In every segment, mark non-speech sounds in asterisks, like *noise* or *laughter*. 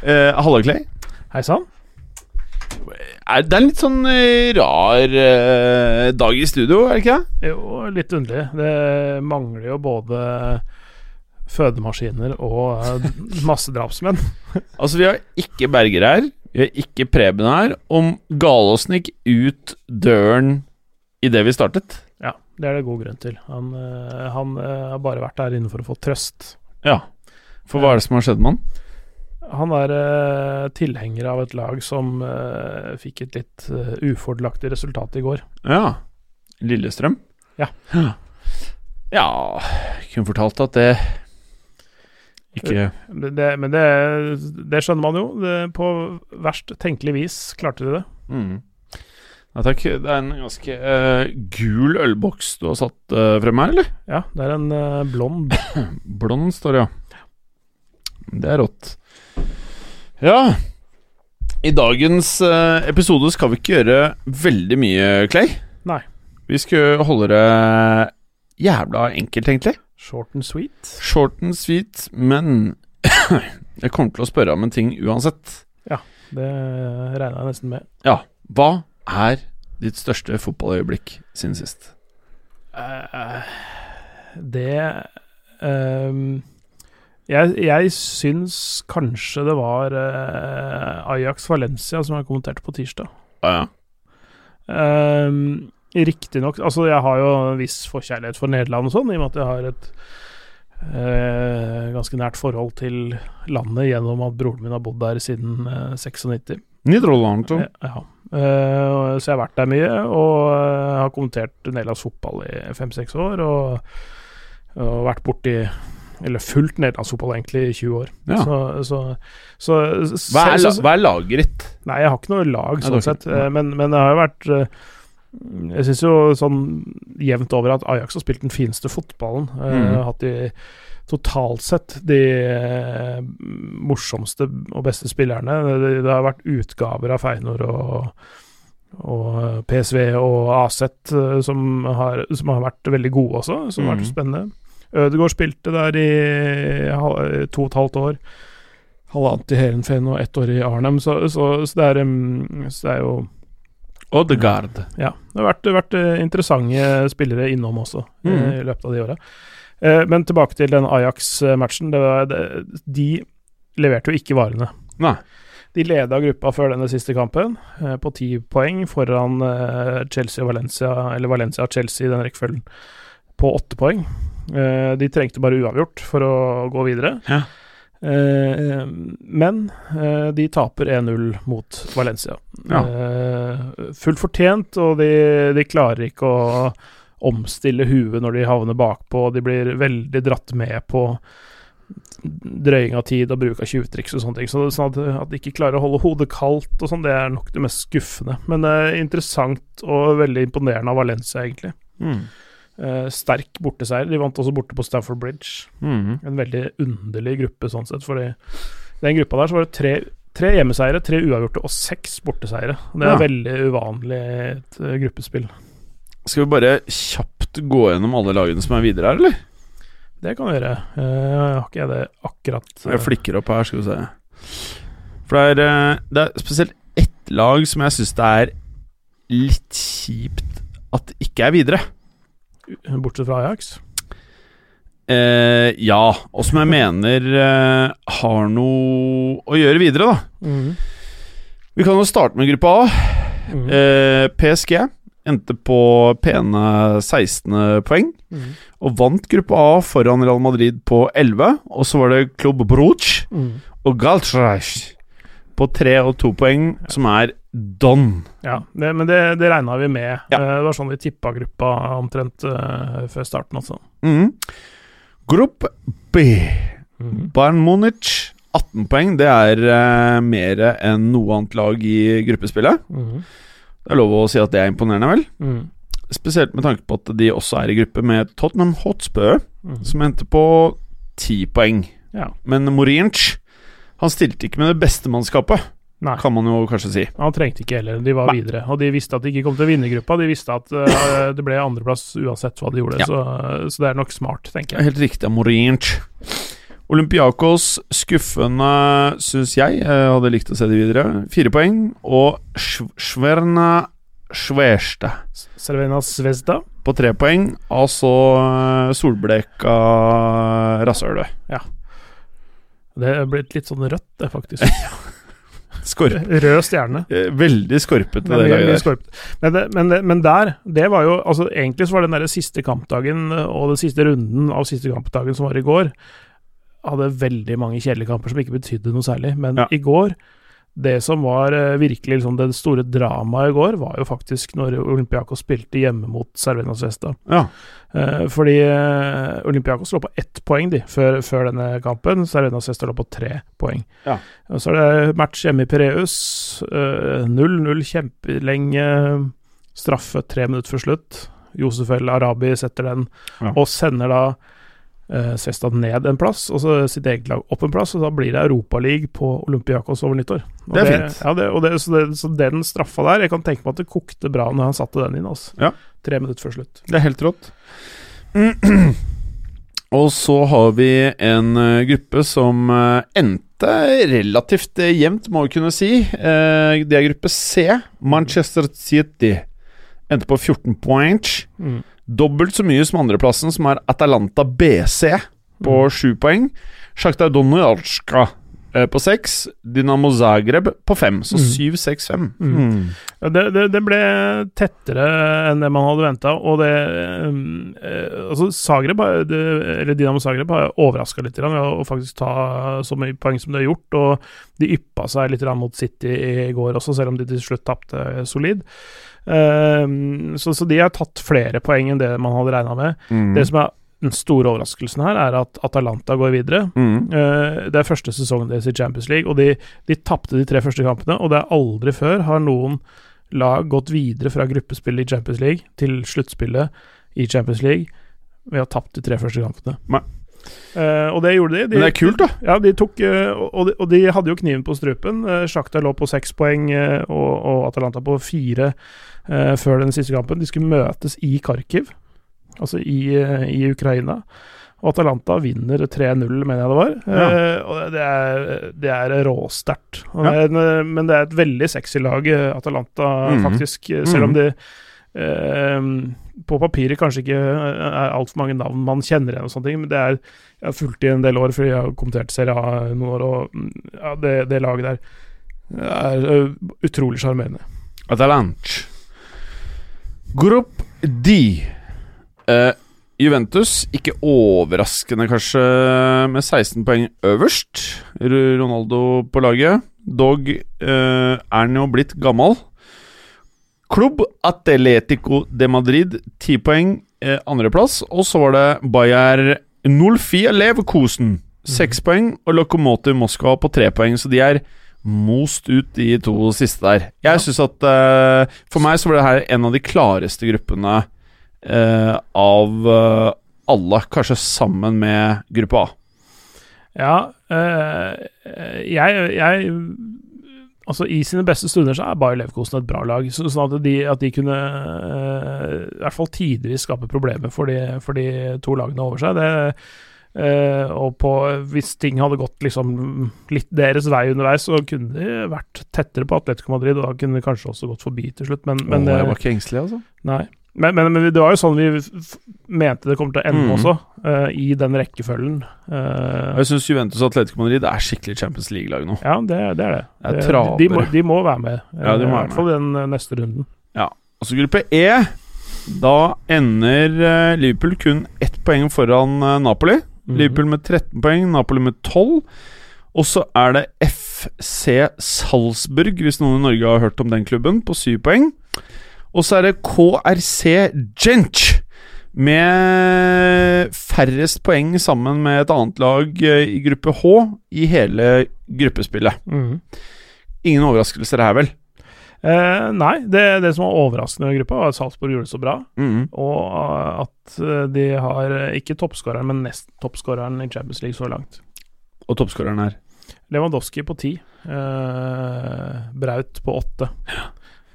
Eh, Hallo, Clay. Hei sann. Det er en litt sånn eh, rar uh, dag i studio, er det ikke det? Jo, litt underlig. Det mangler jo både fødemaskiner og masse massedrapsmenn. *laughs* Altså, vi har ikke Berger her. Vi har ikke Preben her. Om Galåsen gikk ut døren idet vi startet. Ja, det er det god grunn til. Han, uh, han har bare vært der inne for å få trøst. Ja. For hva er det som har skjedd med han? Han er eh, tilhenger av et lag som eh, fikk et litt uh, ufordelaktig resultat i går. Ja. Lillestrøm? Ja. *gasps* Ja Kunne fortalt at det ikke Det, det, men det, det skjønner man jo. På verst tenkelig vis klarte de det. mm. Ja, takk. Det er en ganske uh, gul ølboks du har satt uh, frem her, eller? Ja, det er en uh, blond *coughs* Blond står det, ja. Det er rått. Ja I dagens eh, episode skal vi ikke gjøre veldig mye, Clay. Nei. Vi skal holde det jævla enkelt, egentlig. Short and sweet. Short and sweet, men *coughs* jeg kommer til å spørre om en ting uansett. Ja, Det regna jeg nesten med. Ja, hva er ditt største fotballøyeblikk siden sist? Uh, det ehm, jeg, jeg syns kanskje det var uh, Ajax Valencia som jeg kommenterte på tirsdag. Ah, ja. Um, Riktignok Altså, jeg har jo en viss forkjærlighet for Nederland og sånn, i og med at jeg har et uh, ganske nært forhold til landet gjennom at broren min har bodd der siden uh, 96. Nederland, Ja. ja. Uh, så jeg har vært der mye, og uh, har kommentert nederlandsk fotball i fem-seks år. Og, og vært borti Eller fulgt nederlandsk fotball egentlig i 20 år. Ja. Så, så, så, Hva er, la, hva er laget ditt? Nei, jeg har ikke noe lag, sånn sett. Eh, Men, men det har jo vært eh, Jeg syns jo sånn jevnt over at Ajax har spilt den fineste fotballen. Mm. Uh, Hatt de totalt sett de uh, morsomste og beste spillerne. Det, det har vært utgaver av Feinor og, og PSV og eh, som har, som har vært veldig gode også, som har vært Mhm. spennende. Ødegaard spilte der i to og et halvt år halvannet i Heerenveen og ett år i Arnhem, så, så, så, det, er, så det er jo Odegaard. Ja. Det har vært, vært eh, interessante spillere innom også eh, Mhm. i løpet av de åra. Eh, men tilbake til den Ajax-matchen. De leverte jo ikke varene. Nei. De leda gruppa før denne siste kampen, på ti poeng, foran Chelsea og Valencia, eller Valencia og Chelsea i den rekkefølgen, på åtte poeng. Eh, de trengte bare uavgjort for å gå videre. Ja. Eh, men eh, de taper 1-0 mot Valencia. Ja. Eh, fullt fortjent, og de, de klarer ikke å omstille huet når de havner bakpå. De blir veldig dratt med på drøying av tid og bruk av tjuvtriks og sånne ting. Så sånn at, at de ikke klarer å holde hodet kaldt og sånn, det er nok det mest skuffende. Men interessant og veldig imponerende av Valencia, egentlig. Mm. Eh, sterk borteseier. De vant også borte på Stamford Bridge. Mm. En veldig underlig gruppe sånn sett, fordi i den gruppa der så var det tre, tre hjemmeseiere, tre uavgjorte og seks borteseiere. Det er Ja. veldig uvanlig et eh, gruppespill. Skal vi bare kjapt gå gjennom alle lagene som er videre her, eller? Det kan vi gjøre. Jeg har ikke det akkurat eh, Jeg flikker opp her, skal vi se. For det er, eh, det er spesielt ett lag som jeg syns det er litt kjipt at ikke er videre. Bortsett fra Ajax. Eh, ja, og som jeg mener eh, har noe å gjøre videre, da. Vi kan jo starte med gruppa A. Mm. Eh, PSG endte på pene 16 poeng. Mm. Og vant gruppa A foran Real Madrid på 11. Og så var det Club Bruch Mm. og Galtrash på 3 og 2 poeng, som er don. Ja, det, men det, det regna vi med. Ja. Eh, det var sånn vi tippa gruppa omtrent uh, før starten også. Mm. Gruppe B. Mm. Bayern Munich, 18 poeng, det er uh, mer enn noe annet lag i gruppespillet. Mm. Det er lov å si at det er imponerende, vel? Mhm. Spesielt med tanke på at de også er i gruppe med Tottenham Hotspur, Mhm. som endte på 10 poeng. Ja. Men Morinch han stilte ikke med det beste mannskapet, Nei. kan man jo kanskje si. Han trengte ikke heller, de var Nei. videre. Og de visste at de ikke kom til å vinne gruppa, de visste at uh, *laughs* det ble andreplass uansett hva de gjorde. Ja. Så, så det er nok smart, tenker er jeg. helt riktig av Olympiakos skuffende, syns jeg. Jeg hadde likt å se de videre. Fire poeng. Og Sverna Sveste. Servena Svezda. på tre poeng. Altså solbleka rasshølet. Det er blitt litt sånn rødt, det, faktisk. *laughs* *laughs* Skorp. *laughs* Rød stjerne. Eh, Veldig skorpete, mye laget der. men, men, men der, det var jo altså Egentlig så var den der siste kampdagen eh, og den siste runden av siste kampdagen som var i går, hadde veldig mange kjedelige kamper som ikke betydde noe særlig. Men Ja. i går, det som var eh, virkelig liksom det store dramaet i går, var jo faktisk når Olympiakos spilte hjemme mot Cervena Vesta. Ja. Eh, fordi eh, Olympiakos lå på ett poeng de, før, før denne kampen. Cervena Vesta lå på tre poeng. Ja. Så er det match hjemme i Pireus. eh, 0-0 kjempelenge. Straffe tre minutter før slutt. Josef El Arabi setter den, Ja. og sender da uh, Svesta ned en plass, og så sitt eget lag opp en plass, og da blir det Europaliga på Olympiakos over nyttår. Og Det er fint. Ja, det, og det, så, det, så den straffa der, jeg kan tenke meg at det kokte bra når han satte den inn. Altså. Ja. Tre minutter før slutt. Det er helt rått. *clears throat* Og så har vi en eh, gruppe som eh, endte relativt eh, jevnt, må vi kunne si. Eh, det er gruppe C. Manchester City endte på 14 points. Mm. Dobbelt så mye som andreplassen, som er Atalanta BC, på Mm. 7 poeng. Sjakta Donetska eh, på 6. Dynamo Zagreb på 5, så syv, 7-6-5. Mm. Det, ble tettere enn det man hadde venta, og det um, eh, Altså, Zagreb, har- det, eller Dynamo Zagreb har overraska litt ved å faktisk ta så mye poeng som de har gjort, og de yppa seg litt mot City i går også, selv om de til slutt tapte solid. Um, så, så de har tatt flere poeng enn det man hadde regna med. Mm. Det som er den store overraskelsen her, er at Atalanta går videre. Mm. Eh, Det er første sesongen deres i Champions League, og de, de tapte de tre første kampene. Og det er aldri før har noen lag gått videre fra gruppespillet i Champions League til sluttspillet i Champions League ved å ha tapt de tre første kampene. Nei. Eh, og det gjorde de. de. Men det er kult, da. Ja, de tok uh, og, de, og de hadde jo kniven på strupen. Uh, Sjakta lå på seks poeng, uh, og, og Atalanta på fire før den siste kampen. De skulle møtes i Kharkiv, altså i, i Ukraina. Og Atalanta vinner 3-0, mener jeg det var. Eh, og det er, det er råsterkt. Ja. Men det er et veldig sexy lag, Atalanta, Atalanta, -hmm. faktisk. Selv om Mhm. de på papiret kanskje ikke er altfor mange navn man kjenner igjen, og sånne ting, men det er Jeg har fulgt i en del år, fordi jeg har kommentert Serie A noen år, og mm, ja, det, det laget der er utrolig sjarmerende. Atalanche. Grupp D. Uh, Juventus, ikke overraskende kanskje, med 16 poeng øverst. Ronaldo på laget. Dog uh, er han jo blitt gammel. Klubb Atletico de Madrid, 10 poeng, eh, andreplass. Og så var det Bayer 04 Leverkusen, 6 poeng. Og Lokomotiv Moskva på 3 poeng, så de er most ut de to siste der. Jeg Ja. synes at eh, For meg så var det her en av de klareste gruppene eh, av eh, alle, kanskje sammen med gruppe A. Ja, eh, jeg, jeg Altså, i sine beste stunder så er Bayer Leverkosen et bra lag. Så, sånn at de, at de kunne eh, i hvert fall tidvis skape problemer for de, for de to lagene over seg. Det, eh, og på, hvis ting hadde gått liksom litt deres vei underveis, så kunne de vært tettere på Atletico Madrid, og da kunne de kanskje også gått forbi til slutt. Men, men Åh, jeg var ikke engstelig, altså. Nei. Men, men, men det var jo sånn vi mente det kommer til å ende mm. også, uh, i den rekkefølgen. Uh, Jeg syns Juventus og Atletico Madrid er skikkelig Champions League-lag nå. ja, det, det er det. Det er de, de, må, de må være med, eh, Ja, de må i hvert fall den neste runden. Ja. Altså gruppe E. Da ender Liverpool kun ett poeng foran Napoli. Mm. Liverpool med 13 poeng, Napoli med 12. Og så er det FC Salzburg, hvis noen i Norge har hørt om den klubben, på 7 poeng. Og så er det KRC Gench med færrest poeng sammen med et annet lag eh, i gruppe H i hele gruppespillet. Mm. Ingen overraskelser her, vel? Eh, nei, det, det som var overraskende i gruppa, var at Salzburg gjorde det så bra. Mm. Og eh, at eh, de har ikke toppskåreren, men nest toppskåreren i Champions League så langt. Og toppskåreren her. Lewandowski på ti. Eh, Braut på åtte.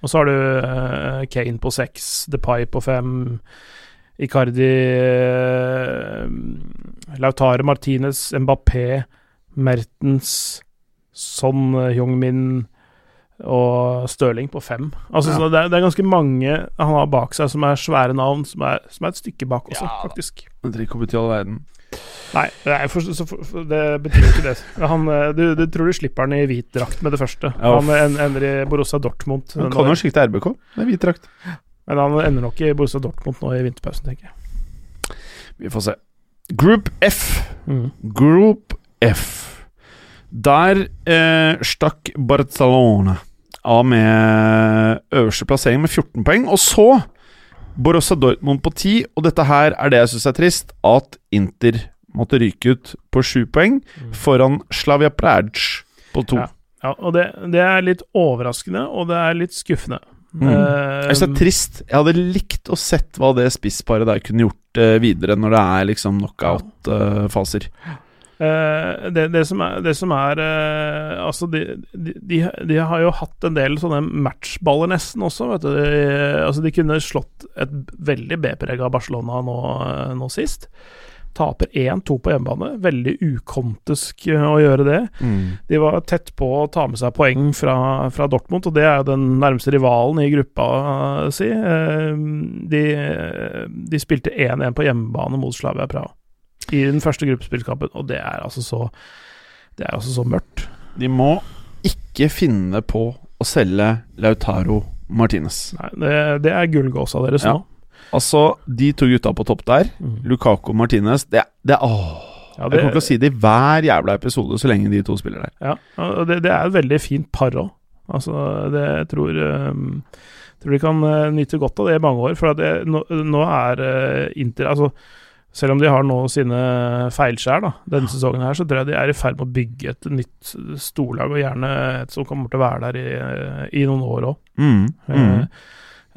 Og så har du eh, Kane på seks, Depay på fem, Icardi eh, Lautare Martinez, Mbappé, Mertens, Son Jong-min og Stirling på fem. Altså, Ja. så det, er, det er ganske mange han har bak seg som er svære navn, som er, som er et stykke bak også, Ja faktisk. Det trenger ikke i all verden. Nei, nei for, så, for, det betyr ikke det. Han, eh, du, du tror du slipper han i hvit drakt med det første. Han en, ender i Borussia Dortmund. Han kan jo skikte RBK. Er hvit drakt. Men han ender nok i Borussia Dortmund nå i vinterpausen, tenker jeg. Vi får se. Group F. Mm. Group F. Der eh, stakk Barcelona av med øverste plassering med 14 poeng. Og så Borussia Dortmund på 10, og dette her er det jeg syns er trist, at Inter måtte ryke ut på 7 poeng foran Slavia Praj på 2. Ja. Ja, og det, det er litt overraskende, og det er litt skuffende. Mm. Eh, Jeg synes det er trist. Jeg hadde likt å sett hva det spissparet der kunne gjort uh, videre, når det er liksom knockout-faser. Eh, det, det som er, det som er uh, Altså, de, de, de, har jo hatt en del sånne matchballer nesten også, vet du. De, altså, de kunne slått et veldig B-prega Barcelona nå, eh, nå sist. Taper 1-2 på hjemmebane. Veldig ukontisk å gjøre det. De var tett på å ta med seg poeng fra, fra Dortmund, og det er jo den nærmeste rivalen i gruppa si. De, de spilte 1-1 på hjemmebane mot Slavia Praha i den første gruppespillkampen, og det er altså så Det er altså så mørkt. De må ikke finne på å selge Lautaro Martinez. Nei, det, det er gullgåsa deres Ja. nå. Altså, de to gutta på topp der, Mm. Lukaku og Martinez Det, det åh, Ja, Jeg det, kommer til å si det i hver jævla episode så lenge de to spiller der. ja, og det, det er et veldig fint par òg. Altså, det jeg tror um, tror de kan eh, nyte godt av det i mange år. For at det, nå, nå er uh, Inter Altså, selv om de har nå sine feilskjær da, denne sesongen, her, så tror jeg de er i ferd med å bygge et nytt storlag, og gjerne et som kommer til å være der i, eh, i noen år òg. Mm, mm. Eh,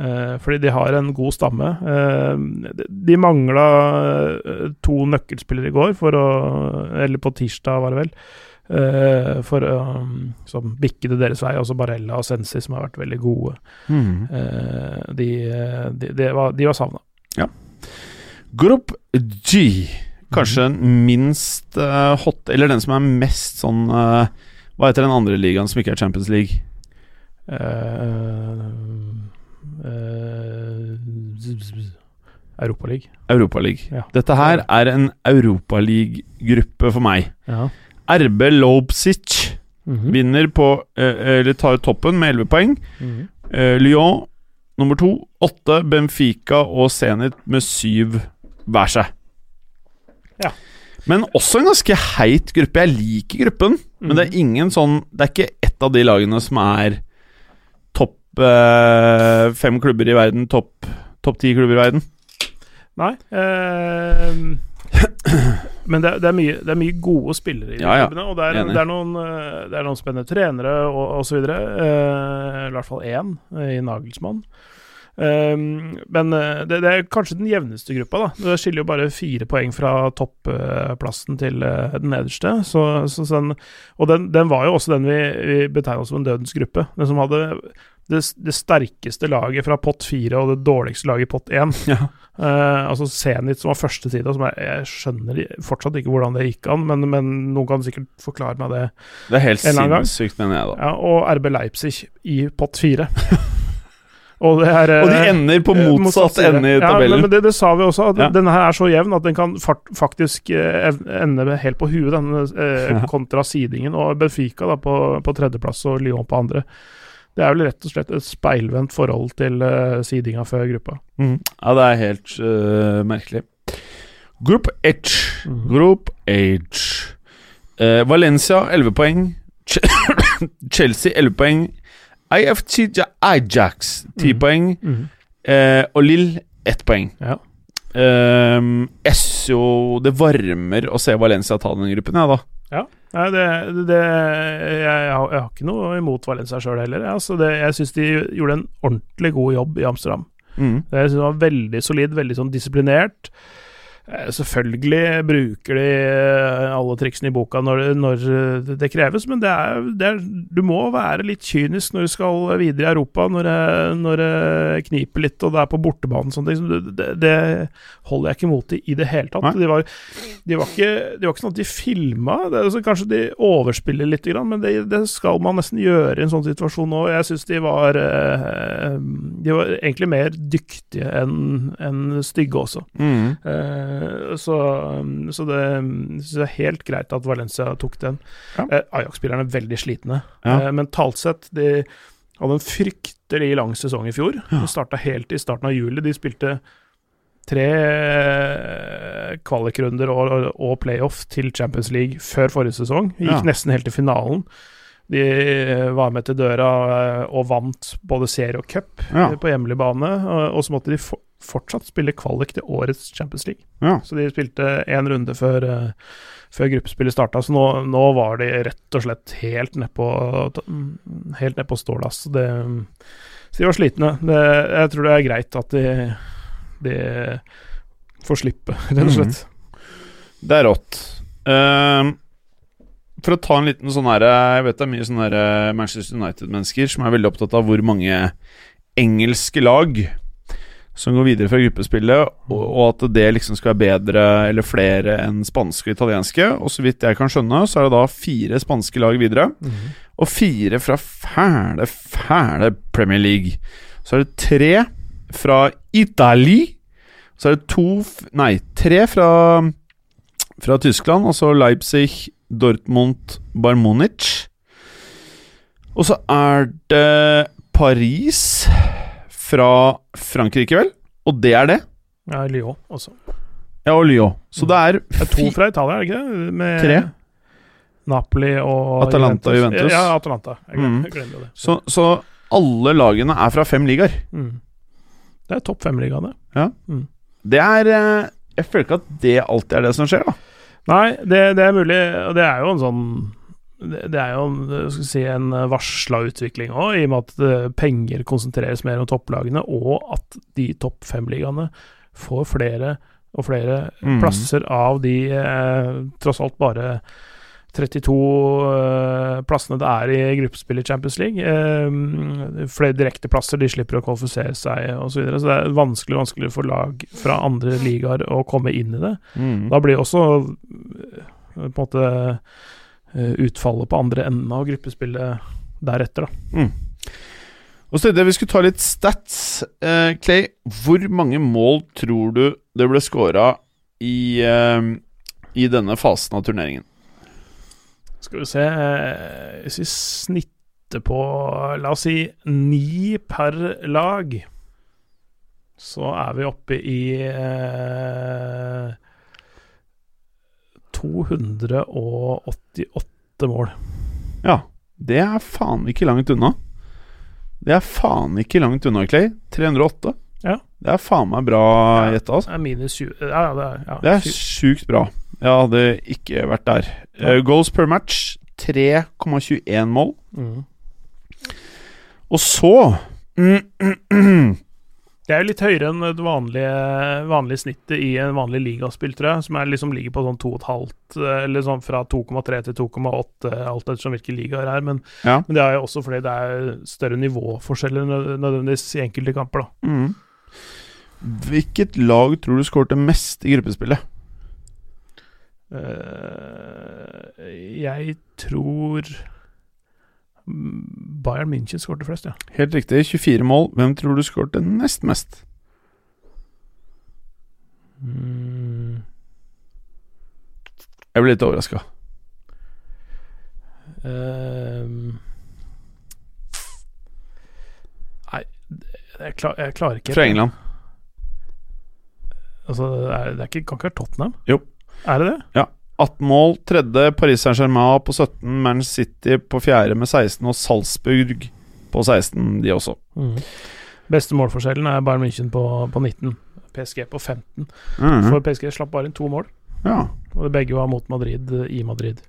eh, fordi de har en god stamme. Eh, de- mangla eh, to nøkkelspillere i går, for å Eller på tirsdag, var det vel. Uh, for å um, som bikke det deres vei. Altså Barella og Sensi, som har vært veldig gode. Mm. Uh, de, eh, de, de var, de var savna. Grupp G. Kanskje den minst uh, hot Eller den som er mest sånn uh, Hva heter den andre ligaen som ikke er Champions League? Europaliga. Europaliga. Ja. Dette her er en Europaliga-gruppe for meg. Ja. RB Lobsic mm -hmm. vinner på uh, Eller tar toppen med 11 poeng. Mhm. Eh, Lyon nummer to, åtte. Benfica og Zenit med syv hver seg. Ja. Men også en ganske heit gruppe. Jeg liker gruppen, men det er ingen sånn Det er ikke ett av de lagene som er topp eh, fem klubber i verden, topp top ti klubber i verden. Nei eh, Men det, det, er mye, det er mye gode spillere i Ja, ja. klubbene, og det er, det, er noen, eh, det er noen spennende trenere og osv. Eh, I hvert fall én eh, i Nagelsmann. Eh, men eh, det, det er kanskje den jevneste gruppa. da Det skiller jo bare fire poeng fra topplassen til eh, den nederste. Så, så sånn, og den, den var jo også den vi, vi betegna som en dødens gruppe. Den som hadde det, det sterkeste laget fra pott fire og det dårligste laget i pott én. Ja. Uh, altså Zenit som var første sida, som jeg, jeg skjønner fortsatt ikke hvordan det gikk an, men, men noen kan sikkert forklare meg det. Det er helt sinnssykt, mener jeg, da. Ja, og RB Leipzig i pott fire. *laughs* og, det er, Og de eh, ender på motsatt, motsatt ende i Ja, tabellen. men, men det, det sa vi også, at Ja. denne her er så jevn at den kan faktisk eh, ende helt på huet, denne, eh, kontra sidingen. Og Benfica da på, på tredjeplass og Lyon på andre. Det er vel rett og slett et speilvendt forhold til eh, sidinga før gruppa. Mm. Ja, det er helt uh, merkelig. Group H. Mhm. Group H. Uh, Valencia 11 poeng. Ch *coughs* Chelsea 11 poeng. Ja- Ajax 10 mm. poeng. Mm. Eh, og Lill 1 poeng. Ja. Um, Essio Det varmer å se Valencia ta den gruppen, jeg, da. Nei, det, det jeg, jeg, har, jeg har ikke noe imot Valencia sjøl heller. jeg. Altså det, jeg syns de gjorde en ordentlig god jobb i Amsterdam. Mm. Jeg synes det var veldig solid, veldig sånn disiplinert. Eh, Selvfølgelig bruker de eh, alle triksene i boka når, når det kreves, men det er, det er, du må være litt kynisk når du skal videre i Europa, når det, når det kniper litt og det er på bortebane. og Sånne ting. Det, det holder jeg ikke mot i i det hele tatt. De var, de, var ikke, de var ikke sånn at de filma. Er kanskje de overspiller litt, men det, det skal man nesten gjøre i en sånn situasjon nå. Jeg syns de var eh, De var egentlig mer dyktige enn en stygge også. Mm. Eh, så, så det så det er helt greit at Valencia tok den. Ja. Eh, Ajax-spillerne er veldig slitne. Ja. Eh, mentalt sett De hadde en fryktelig lang sesong i fjor. Ja. De starta helt i starten av juli. De spilte tre eh, kvalikrunder og, og, playoff til Champions League før forrige sesong. Gikk nesten helt til finalen. De eh, var med til døra eh, og vant både serie og cup Ja. eh, på hjemlig bane. Og, så måtte de for, fortsatt spille kvalik til årets Champions League. Ja. Så de spilte én runde før, eh, før gruppespillet starta. Så nå, nå var de rett og slett helt nedpå Helt nedpå ståla. Så, så de var slitne. Det, jeg tror det er greit at de, de får slippe, *laughs* rett og slett. Det er rått. Uh, for å ta en liten sånn her Jeg vet det er mye sånne eh, Manchester United-mennesker som er veldig opptatt av hvor mange engelske lag som går videre fra gruppespillet, og, og at det liksom skal være bedre eller flere enn spanske og italienske. Og så vidt jeg kan skjønne, så er det da fire spanske lag videre. Og fire fra fæle, fæle Premier League. Så er det tre fra Italia. Så er det to Nei, tre fra, fra Tyskland. Altså Leipzig, Dortmund, Barmonic. Og så er det Paris fra Frankrike, vel? Og det er det. Ja, Lyon også. Ja, og Lyon. Så det er, Det er to fra Italia, er det ikke det? Med Tre. Napoli og Atalanta og Juventus. Ja, Atalanta. Jeg glemmer, Mm. det. så, så alle lagene er fra fem ligaer. Mm. Det er topp fem-liga, Det Ja Det er eh, Jeg føler ikke at det alltid er det som skjer, da. Nei, det, det er mulig, og det er jo en sånn det, er jo eh, si, en varsla utvikling òg, i og med at eh, penger konsentreres mer om topplagene, og at de topp fem-ligaene får flere og flere mm. plasser av de eh, tross alt bare 32 eh, plassene det er i gruppespillet i Champions League. Eh, flere direkteplasser, de slipper å kvalifisere seg osv. Så, videre. så det er vanskelig vanskelig for lag fra andre ligaer å komme inn i det. Mm. Da blir også øh, på en måte utfallet på andre enden av gruppespillet deretter, da. Og så det vi skulle ta litt stats. Eh, Clay, hvor mange mål tror du det ble scora i, eh, i denne fasen av turneringen? Skal vi se øh, Hvis vi snitter på La oss si ni per lag, så er vi oppe i øh, 288 mål. Ja, det er faen ikke langt unna. Det er faen ikke langt unna, Clay. 308. Ja. Det er faen meg bra gjetta, altså. Det er minus 20 Ja, det er, ja, Det er sjukt bra. Jeg hadde ikke vært der. Uh, goals per match 3,21 mål. Mm. Og så *clears throat* mm, Det er jo litt høyere enn det vanlige, vanlige snittet i en vanlig ligaspill, tror jeg, som er liksom ligger på sånn 2,5, eller sånn fra 2,3 til 2,8, alt ettersom hvilke ligaer det er. Men, Ja. men det er jo også fordi det er større nivåforskjeller nødvendigvis i enkelte kamper, da. mm. Hvilket lag tror du skårte mest i gruppespillet? Uh, jeg tror Bayern München skåret flest, ja. Helt riktig, 24 mål. Hvem tror du skåret nest mest? Mm, Jeg ble litt overraska. Um. nei, jeg, klar, jeg klarer ikke Fra England. Altså, det er, det er ikke, kan ikke være Tottenham? Jo. Er det det? 18 mål, tredje Paris Saint-Germain på 17, Man City på fjerde med 16 og Salzburg på 16, de også. Beste målforskjellen er Bayern München på, på 19. PSG på 15. Mm. For PSG slapp bare inn to mål. Ja. Og begge var mot Madrid eh, i Madrid.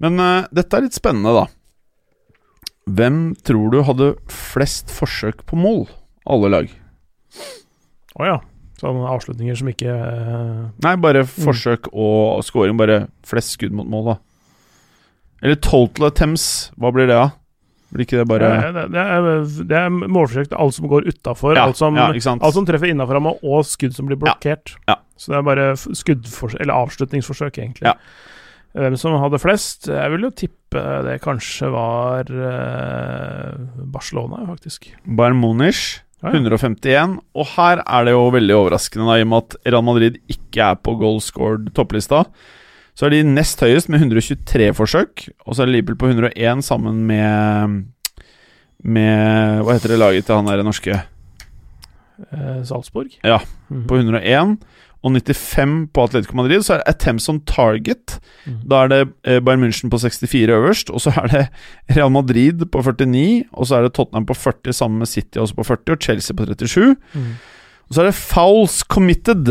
Men uh, dette er litt spennende, da. Hvem tror du hadde flest forsøk på mål? Alle lag. Å ja. Sånne avslutninger som ikke uh, Nei, bare forsøk og scoring. Bare flest skudd mot mål, da. Eller total attempts. Hva blir det, da? Blir ikke det bare det, det, er, det er målforsøk til alt som går utafor. Ja, alt, som- ja, alt som treffer innafor ramma, og skudd som blir blokkert. Ja. Så det er bare skuddforsøk, eller avslutningsforsøk, egentlig. Hvem som hadde flest? Jeg vil jo tippe det kanskje var uh, Barcelona, faktisk. Bayern Munich. 151. Og her er det jo veldig overraskende, da, i og med at Real Madrid ikke er på goal scored topplista. Så er de nest høyest med 123 forsøk, og så er Liverpool på 101 sammen med Med Hva heter det laget til han der norske? Eh, Salzburg. Ja, Mhm. På 101. Og 95 på Atletico Madrid. Så er det attempts on target. Mm. Da er det eh, Bayern München på 64 øverst, og så er det *laughs* Real Madrid på 49, og så er det Tottenham på 40 sammen med City også på 40, og Chelsea på 37. Mm. Og så er det fouls committed.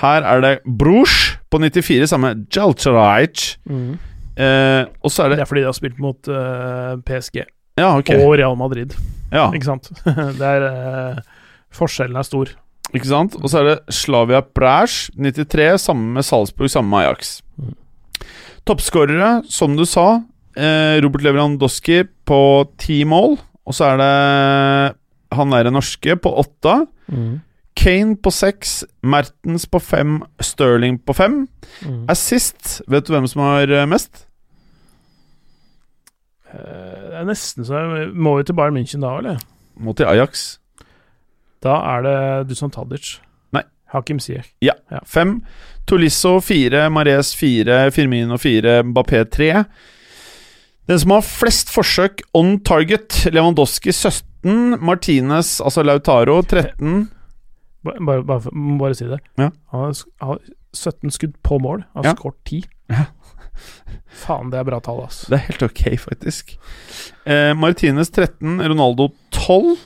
Her er det Bruges på 94 sammen med Jalcheraj. Mm. Eh, og så er Det det er fordi de har spilt mot uh, PSG Ja, okay. og Real Madrid, Ja, ikke sant? *laughs* det er eh, Forskjellen er stor. Ikke sant? Og så er det Slavia Prash 93 sammen med Salzburg sammen med Ajax. Mm. Toppskårere, som du sa, eh, Robert Lewandowski på ti mål. Og så er det han derre norske på åtte. Kane på seks, Mertens på fem, Sterling på fem. Mm. Assist, vet du hvem som har eh, mest? Eh, Det er nesten så jeg Må vi til Bayern München da, eller? Må til Ajax. Da er det Dusan Tadic. Nei. Hakim Ziyech. Ja. Ja. Fem. Tolisso fire, Mares fire, Firmino fire, Mbappé tre. Den som har flest forsøk on target, Lewandowski 17, Martinez, altså Lautaro 13. Bare, Bare, bare, bare si det. Ja. Han har, har 17 skudd på mål. Han har Ja. skåret 10. Ja. Faen, det er bra tall, ass. Det er helt ok, faktisk. Eh, Martinez 13, Ronaldo 12.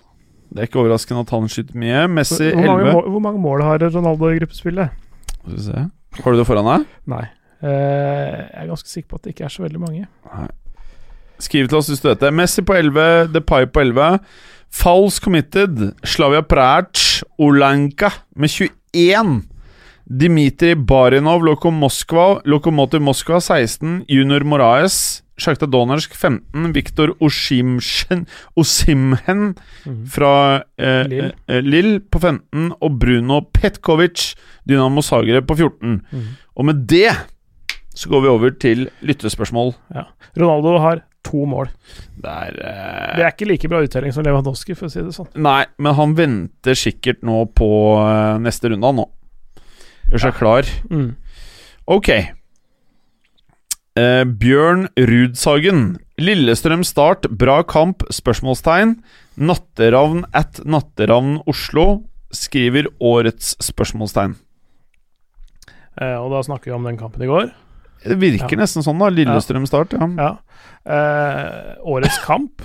Det er ikke overraskende at han skyter mye. Messi Hvor mange, 11. mål, hvor mange mål har Ronaldo i gruppespillet? Skal vi se. Har du det foran deg? Nei. Uh, jeg er ganske sikker på at det ikke er så veldig mange. Skriv til oss hvis du vet det. Messi på 11, Depay på 11. Falsk committed. Slavia Prac, Olanka med 21. Dimitri Barinov, Loko Moskva, Lokomotiv Moskva 16. Junior Moraes, Sjakta Donetsk 15. Viktor Osimhen, Osimhen fra eh, Lille. eh, Lill på 15. Og Bruno Petkovic, Dynamo Zagreb på 14. Mhm. Og med det så går vi over til lyttespørsmål. Ronaldo har to mål. Det er eh, Det er ikke like bra uttelling som Lewandowski, for å si det sånn. Nei, men han venter sikkert nå på eh, neste runde, han nå. Gjør seg klar. Mm. Ok. Eh, Bjørn Rudsagen. Lillestrøm Start, bra kamp? Spørsmålstegn. Natteravn at Natteravn Oslo skriver årets spørsmålstegn. Eh, og da snakker vi om den kampen i går. Det virker Ja. nesten sånn, da. Lillestrøm Start, ja. Ja. Eh, årets kamp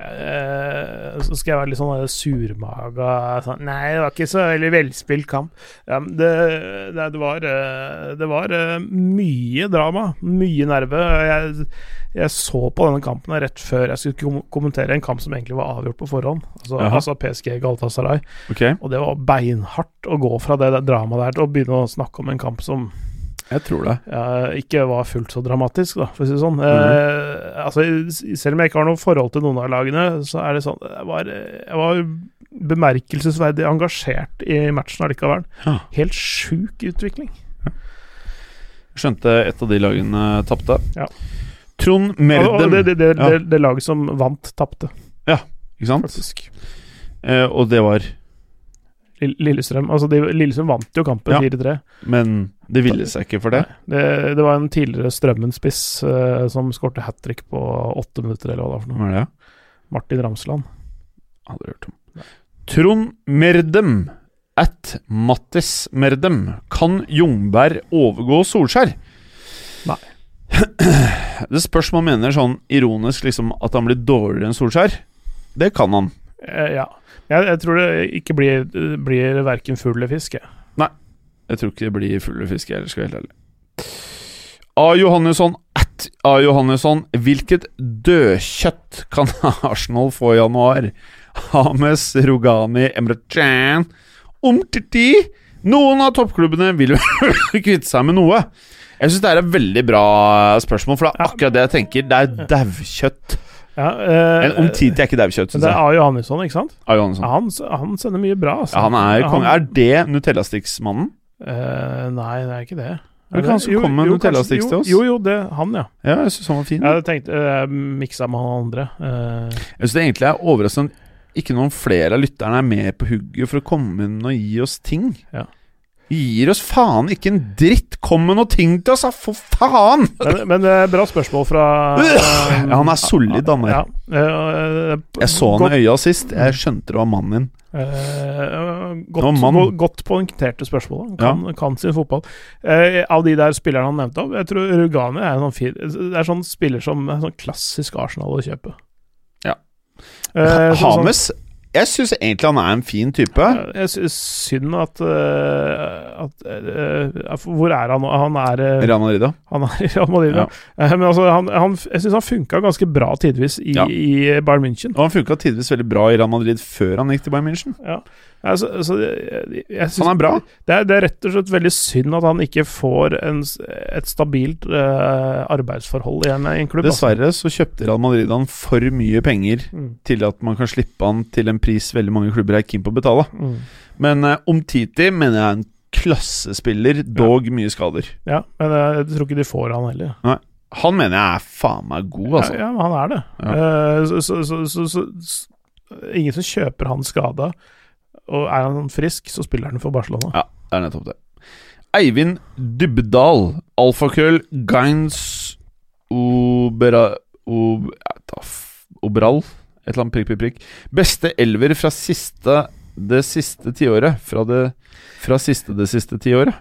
Så skal jeg være litt sånn surmaga sånn, Nei, det var ikke så veldig velspilt kamp. Ja, det, det, det var, eh, det var eh, mye drama. Mye nerve. Jeg, jeg så på denne kampen rett før jeg skulle kommentere en kamp som egentlig var avgjort på forhånd. Altså, altså PSG Galatasaray. Okay. Og det var beinhardt å gå fra det dramaet der til å begynne å snakke om en kamp som jeg tror det. ja, ikke var fullt så dramatisk, da, for å si det sånn. Mhm. eh, altså, selv om jeg ikke har noe forhold til noen av lagene, så er det sånn Jeg var, jeg var bemerkelsesverdig engasjert i matchen allikevel. Ja. Helt sjuk utvikling. Skjønte et av de lagene tapte. Ja. Trond Og, og det, det, det, Ja. det, laget som vant, tapte, ikke sant? faktisk. Eh, og det var Lillestrøm altså de, Lillestrøm vant jo kampen Ja. 4-3. Men det ville seg ikke for det. Det, det var en tidligere Strømmen-spiss uh, som skårte hat trick på åtte minutter, eller hva det var for noe. Det? Martin Ramsland. Aldri hørt om. Trond Merdem at Mattis Merdem. Kan Jungberg overgå Solskjær? Nei. *clears throat* Det spørs om han mener sånn ironisk liksom at han blir dårligere enn Solskjær. Det kan han. Eh, ja. Jeg, jeg tror det ikke blir, blir verken fugl eller fisk. jeg. Jeg tror ikke det blir full fisk, jeg skal være helt ærlig. A. Johannesson at A. Johannesson. Hvilket dødkjøtt kan *laughs* Arsenal få i januar? Hames, Rogani, Emrechan Omtiti? Noen av toppklubbene vil jo *laughs* kvitte seg med noe. Jeg syns det er et veldig bra spørsmål, for det er akkurat det jeg tenker. Det er daukjøtt. Ja, eh, Men til er ikke daukjøtt, syns det er jeg. A. Johannesson, ikke sant? A. Johannesson. Han, han sender mye bra, altså. Ja, han er. Han- Er det Nutella-sticks-mannen? Uh, nei, det er ikke det. Er det ikke han som kom med Nutella-sticks til oss? Jo, jo, det han, ja. Ja, jeg syns han var fin. Jeg tenkte uh, miksa med han andre. Uh, Jeg synes det egentlig er overraskende ikke noen flere av lytterne er med på hugget for å komme inn og gi oss ting. Ja. Gir oss faen ikke en dritt! Kom med noe ting til oss, da! For faen! men, men det er bra spørsmål fra *laughs* Ja, han er solid, han der. Ja, eh, Jeg så han i øya sist. Jeg skjønte det var mannen din. eh, Nå, godt, mann. go- godt poengterte spørsmål. Han kan, kan sin fotball. Eh, av de der spillerne han nevnte opp, jeg tror Rugani er en sånn fin Det er sånn spiller som er sånn klassisk Arsenal å kjøpe. Ja. Eh, så- Hames Jeg syns egentlig han er en fin type. Jeg syns synd at, eh, at eh, Hvor er han nå? Han er eh, Real Madrid, da. Han er i Real Madrid, ja. Eh, Men altså, han, han, jeg syns han funka ganske bra tidvis i, Ja. i Bayern München. Og han funka tidvis veldig bra i Real Madrid før han gikk til Bayern München. Ja. Altså, altså, jeg, jeg Han er bra. Det er, det er rett og slett veldig synd at han ikke får en, et stabilt uh, arbeidsforhold i en, klubb. altså. Dessverre så kjøpte Real Madrid han for mye penger Mm. til at man kan slippe han til en pris veldig mange klubber er keen på å betale. Mm. Men uh, Omtiti mener jeg er en klassespiller, dog mye skader. Ja, men jeg tror ikke de får han heller. Nei. Han mener jeg er faen meg god, altså. Ja, ja, men han er det. Ja. Eh, så, så, så, Ingen som kjøper han skada. Og er han frisk, så spiller han for Barcelona. Ja, det er nettopp det. Eivind Dybdahl, alfakrøll, Gains Obera... Ob, ja, Obral? Et eller annet prikk, prikk, prikk. Beste elver fra siste det siste tiåret. Fra det Fra siste det siste tiåret.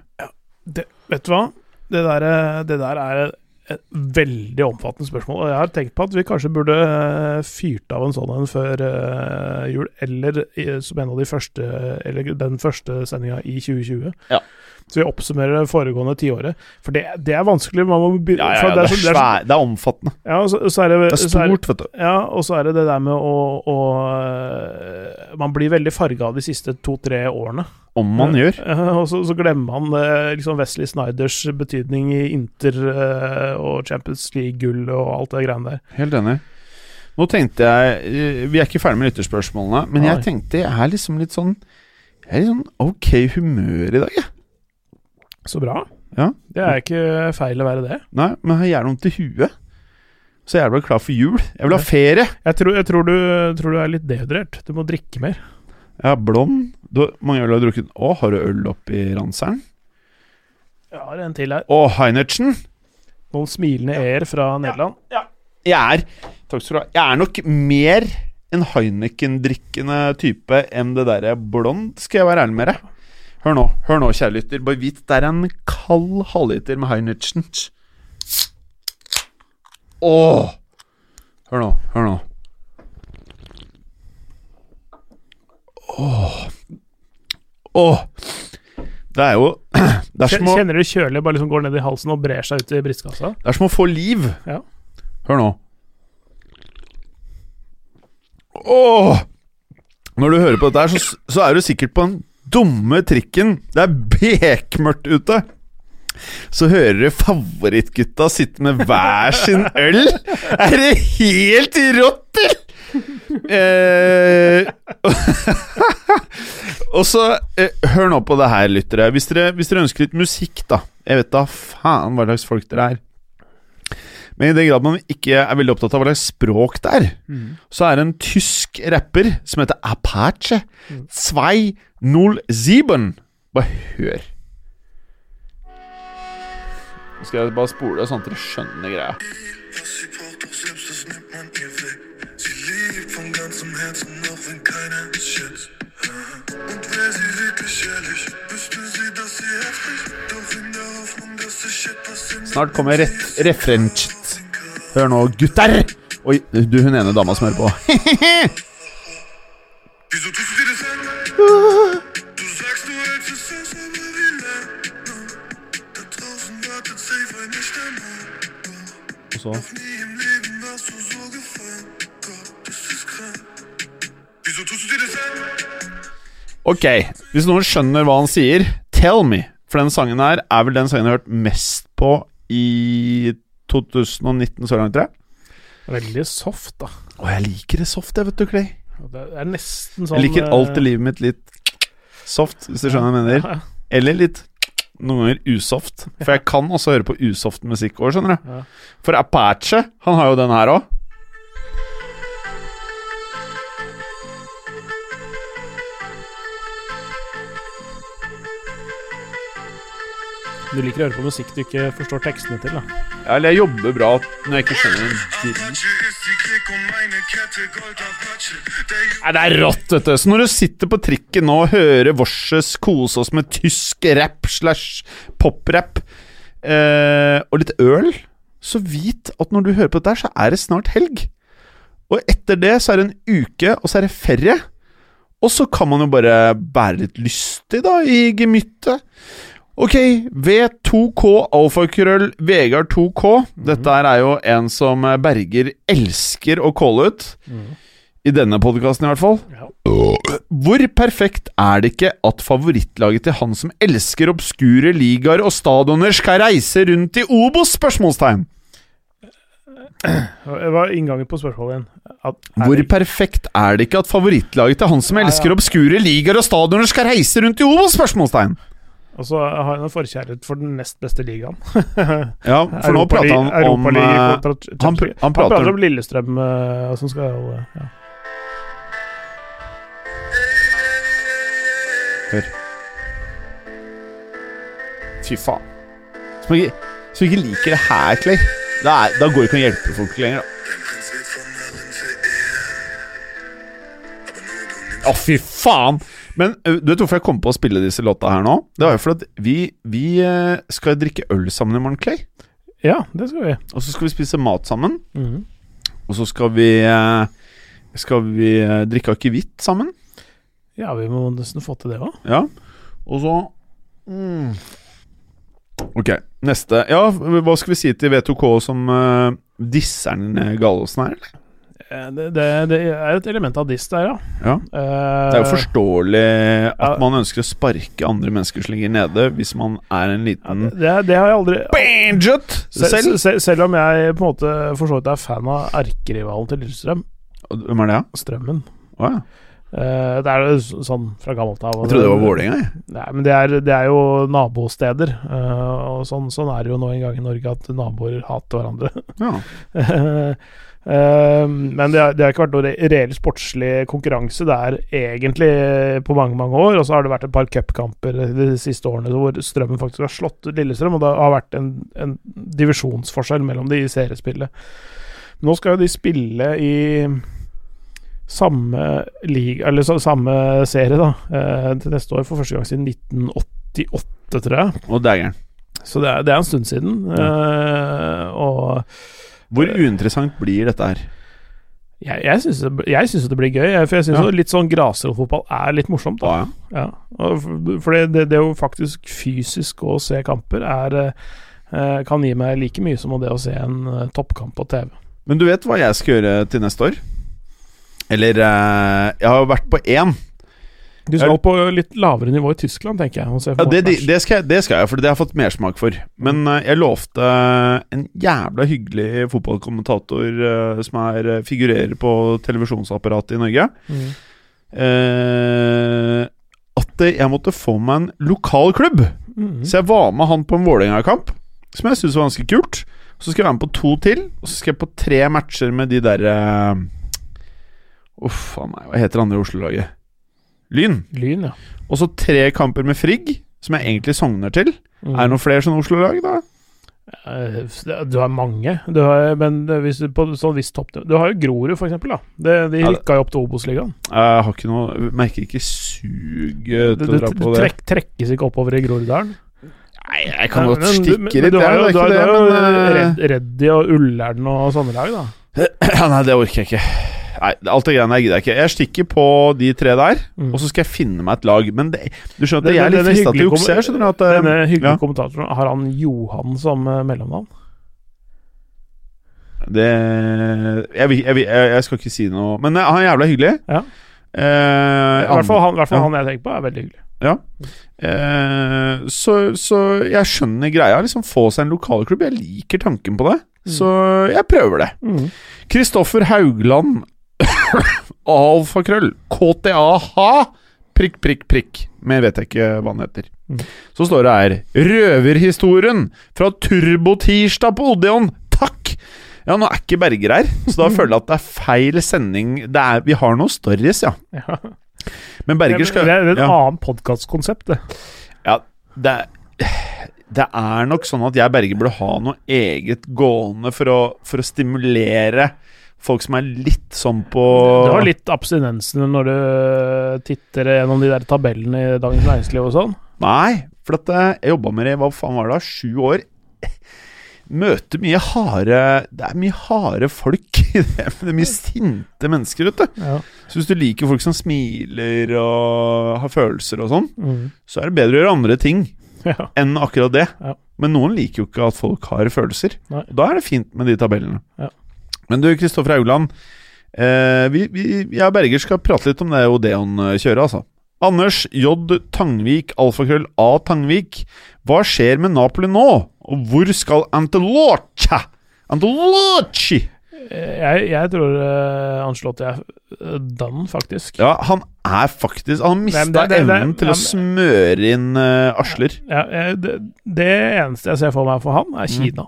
Vet du hva? Det der, det der er et veldig omfattende spørsmål. Og jeg har tenkt på at vi kanskje burde eh, fyrt av en sånn en før eh, jul, eller som en av de første Eller den første sendinga i 2020. Ja. Så vi oppsummerer det foregående tiåret. For det, det er vanskelig. Man må be, Ja, ja, ja, det, er det, er, svær, det er omfattende. Ja, og så, så er det, Det er stort, vet du. Ja, og så er det det der med å, å øh, Man blir veldig farga de siste to-tre årene. Om man gjør. *laughs* Eh, og så, så glemmer man eh, liksom Wesley Snyders betydning i Inter eh, og Champions League-gull og alt det greiene der. Helt enig. Nå tenkte jeg eh, Vi er ikke ferdig med lytterspørsmålene, men Nei. jeg tenkte jeg er liksom litt sånn Jeg er litt sånn ok humør i dag, jeg. Så bra. Ja. Det er ikke feil å være det. Nei, men jeg gjerne vondt i huet. Så jeg er vel klar for jul. Jeg vil ha ferie. Jeg tror, jeg tror, du, tror du er litt dehydrert. Du må drikke mer. Har blond. Du, mange øl har du drukket. Å, har du øl oppi ranseren? Jeg har en til her. Å, Heinertsen. Noen smilende e-er fra Nederland. Ja, Jeg er Takk skal du ha. Jeg er nok mer en Heineken-drikkende type enn det derre blond, skal jeg være ærlig med deg. Hør nå, hør nå, kjære lytter. Bare vit, det er en kald halvliter med Heinertsen. Åh! Hør nå, hør nå. Åh. Åh. Det er jo *clears throat* Det er å, Kjenner du kjølig bare liksom går ned i halsen og brer seg ut i brystkassa? det er som å få liv. Ja. Hør nå. Åh! Når du hører på dette, her, så, så er du sikkert på den dumme trikken. Det er bekmørkt ute. Så hører du favorittgutta sitte med hver sin øl. Er det helt rått, eller? Eh, *laughs* og så eh, Hør nå på det her, lyttere. Hvis dere, hvis dere ønsker litt musikk, da Jeg vet da faen hva slags folk dere er. Men i den grad man ikke er veldig opptatt av hva slags språk det er, så er det en tysk rapper som heter Apache 207. Bare hør. Nå skal jeg bare spole sånn at dere skjønner greia. Und wäre sie wirklich ehrlich, wüsste sie, dass sie heftig. Doch in der Hoffnung, Snart kommer ref refrenget. Hør nå, gutter! Oi, du, hun ene dama som hører på. *laughs* Og så Ok, hvis noen skjønner hva han sier, tell me. For den sangen her er vel den sangen jeg har hørt mest på i 2019 så langt, tror jeg. Veldig soft, da. Å, jeg liker det soft, jeg, vet du, Clay. Det er nesten sånn Jeg liker eh, alt i livet mitt litt soft, hvis du skjønner hva jeg mener. Eller litt noen ganger usoft. For jeg kan også høre på usoft musikk òg, skjønner du. For Apache, han har jo den her òg. Du liker å høre på musikk du ikke forstår tekstene til, da. Ja, Eller jeg jobber bra når jeg ikke skjønner en Nei, det er rått, vet du. Så når du sitter på trikken nå og hører Vorses kose oss med tysk rap slash poprap eh, og litt øl, så vit at når du hører på dette, her, så er det snart helg. Og etter det så er det en uke, og så er det ferie. Og så kan man jo bare være litt lystig, da, i gemyttet. Ok, V2K alfakrøll Vegard 2K. Dette er jo en som Berger elsker å calle ut. I denne podkasten, i hvert fall. Ja. Hvor perfekt er det ikke at favorittlaget til han som elsker obskure ligaer og stadioner, skal reise rundt i Obos? spørsmålstegn *clears throat* Det var inngangen på spørsmålet igjen? Hvor perfekt er det ikke at favorittlaget til han som elsker obskure ligaer og stadioner, skal reise rundt i Obos? spørsmålstegn Og så har han en forkjærlighet for den nest beste ligaen. *laughs* Ja, for nå prater han om Europaliga eh, kontra han, League. han Han prater prater om Lillestrøm eh, som skal eh, ja. Hør. Fy faen. Som ikke, som ikke liker det her, Clay. Da, er, da går det ikke an å hjelpe folk lenger. da. Å, fy faen! Men du vet hvorfor jeg kom på å spille disse låta her nå? Det var jo fordi vi, vi skal drikke øl sammen i morgen, Clay. ja, det skal vi. Og så skal vi spise mat sammen. Mhm. Og så skal vi Skal vi drikke akevitt sammen. Ja, vi må nesten få til det òg. Ja. Og så mm. Ok, neste. Ja, hva skal vi si til V2K som uh, disser Gallosen her, eller? Det, det, det er et element av diss der, ja. Ja. Eh, Det er jo forståelig at man ønsker å sparke andre mennesker som ligger nede, hvis man er en liten det, det har jeg aldri Banjut Sel, selv. selv, selv om jeg på en måte for så vidt er fan av erkerivalen til Lillestrøm, Hvem er det, da? Strømmen. Oh, ja. Uh, det er jo sånn fra gammelt av. Jeg trodde det var Vålerenga, jeg. Nei, men det er, det er jo nabosteder. Uh, og sånn, sånn er det jo nå en gang i Norge, at naboer hater hverandre. Ja. Eh, *laughs* *laughs* men det har, det har ikke vært noe re reell sportslig konkurranse. Det er egentlig på mange mange år. Og så har det vært et par cupkamper de siste årene hvor Strømmen faktisk har slått Lillestrøm. Og det har vært en, en divisjonsforskjell mellom de i seriespillet. Nå skal jo de spille i samme liga Eller så, samme serie, da. eh, til neste år for første gang siden 1988, tror jeg. Og dægeren. Så det er, det er en stund siden. eh, og Hvor uinteressant blir dette her? jeg, jeg syns det, det blir gøy, for jeg syns Ja. litt sånn grasrotfotball er litt morsomt. Da. ja. Ja. For det, det, jo faktisk fysisk å se kamper er eh, kan gi meg like mye som det å se en eh, toppkamp på TV. Men du vet hva jeg skal gjøre til neste år? Eller eh, Jeg har jo vært på én. Du skal på litt lavere nivå i Tyskland, tenker jeg. Ja, det, det, skal jeg, det skal jeg, for det har jeg fått mersmak for. Men uh, jeg lovte en jævla hyggelig fotballkommentator uh, som er, eh, figurerer på televisjonsapparatet i Norge, Mm. uh, at eh, jeg måtte få meg en lokal klubb. Mm. Så jeg var med han på en Vålerenga-kamp, som jeg syntes var ganske kult. Så skal jeg være med på to til, og så skal jeg på tre matcher med de derre Uff a meg, hva heter det andre Oslo-laget? Lyn. Lyn, ja. Og så tre kamper med Frigg, som jeg egentlig sogner til. Mm. Er det noen flere sånne Oslo-lag, da? Eh, Du har mange, du har, men hvis du på sånn visst topp Du har jo Grorud, for eksempel. Da. De det- rykka jo opp til Obos-ligaen. Jeg har ikke noe Merker ikke suget til å dra på det. trekk, trekkes ikke oppover i Groruddalen. Nei, jeg kan godt stikke litt, jeg, du har, jo eh, Reddy og Ullern og sånne lag, da. *clears throat* Ja, Nei, det orker jeg ikke. Nei, Alt det greiene der gidder jeg ikke. Jeg stikker på de tre der, Mm. og så skal jeg finne meg et lag. Men det, du skjønner at det jeg er litt frista til å jukse. her. skjønner at eh, Denne hyggelige ja. kommentatoren, har han Johan som eh, mellomnavn? Det jeg, vil- jeg, vil- jeg, skal ikke si noe Men eh, han er jævla hyggelig. Ja. Eh, I hvert fall han, hvert fall ja. han jeg tenker på, er veldig hyggelig. Ja. Eh, så, så jeg skjønner greia. Liksom Få seg en lokalklubb. Jeg liker tanken på det. Så jeg prøver det. Mm. Kristoffer Haugland *coughs* Alfakrøll KTAH Prikk, prikk, prikk Men jeg vet ikke hva den heter Mm. Så står det her Røverhistorien Fra Turbotirsdag på Odeon Takk Ja, nå er ikke Berger her Så da *laughs* føler jeg at det er feil sending det er, Vi har noen stories, ja Ja. Men Berger skal det er et ja. annet podkastkonsept, det. Ja, det er, det er nok sånn at jeg Berger burde ha noe eget gående for å, for å stimulere folk som er litt sånn på Du har litt abstinensene når du titter gjennom de der tabellene i Dagens Næringsliv og sånn. Nei, for at eh, jeg jobba med det hva faen var det da, sju år. Møter mye harde Det er mye harde folk i *laughs* det. Det er mye sinte mennesker, vet du. Ja. Så hvis du liker folk som smiler og har følelser og sånn, Mm. så er det bedre å gjøre andre ting ja. enn akkurat det. Ja. Men noen liker jo ikke at folk har følelser. Nei. Da er det fint med de tabellene. Ja. Men du, Kristoffer Haugland. Eh, vi, vi, jeg og Berger skal prate litt om det Odeon-kjøret, altså. Anders J. Tangvik, alfakrøll A. Tangvik. Hva skjer med Napoli nå? Og hvor skal Antelocha? Antelochi? Jeg, jeg tror uh, Anslått er Dan, faktisk. Ja, han er faktisk Han mista evnen til ja, å smøre inn uh, asler. Ja, det, det eneste jeg ser for meg for han, er Kina.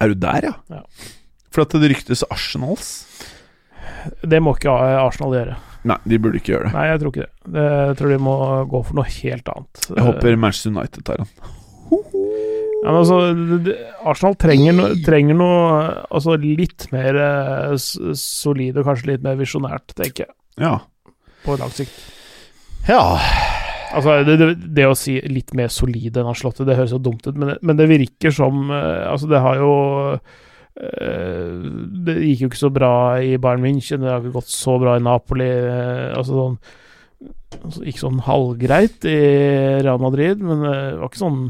Er du der, ja? Ja. For at det ryktes Arsenals? Det må ikke Arsenal gjøre. Nei, de burde ikke gjøre det. Nei, jeg tror ikke det. det. Jeg tror de må gå for noe helt annet. Jeg håper Manchester United tar han. Ja, men altså, Arsenal trenger, no, trenger noe altså litt mer eh, solid og kanskje litt mer visjonært, tenker jeg, Ja. på lang sikt. Ja. Altså, det, det, det å si litt mer solid enn Ancelotti, det høres jo dumt ut, men men det virker som eh, Altså, det har jo eh, Det gikk jo ikke så bra i Bayern München, det har ikke gått så bra i Napoli. eh, altså sånn altså, Ikke sånn halvgreit i Real Madrid, men det var ikke sånn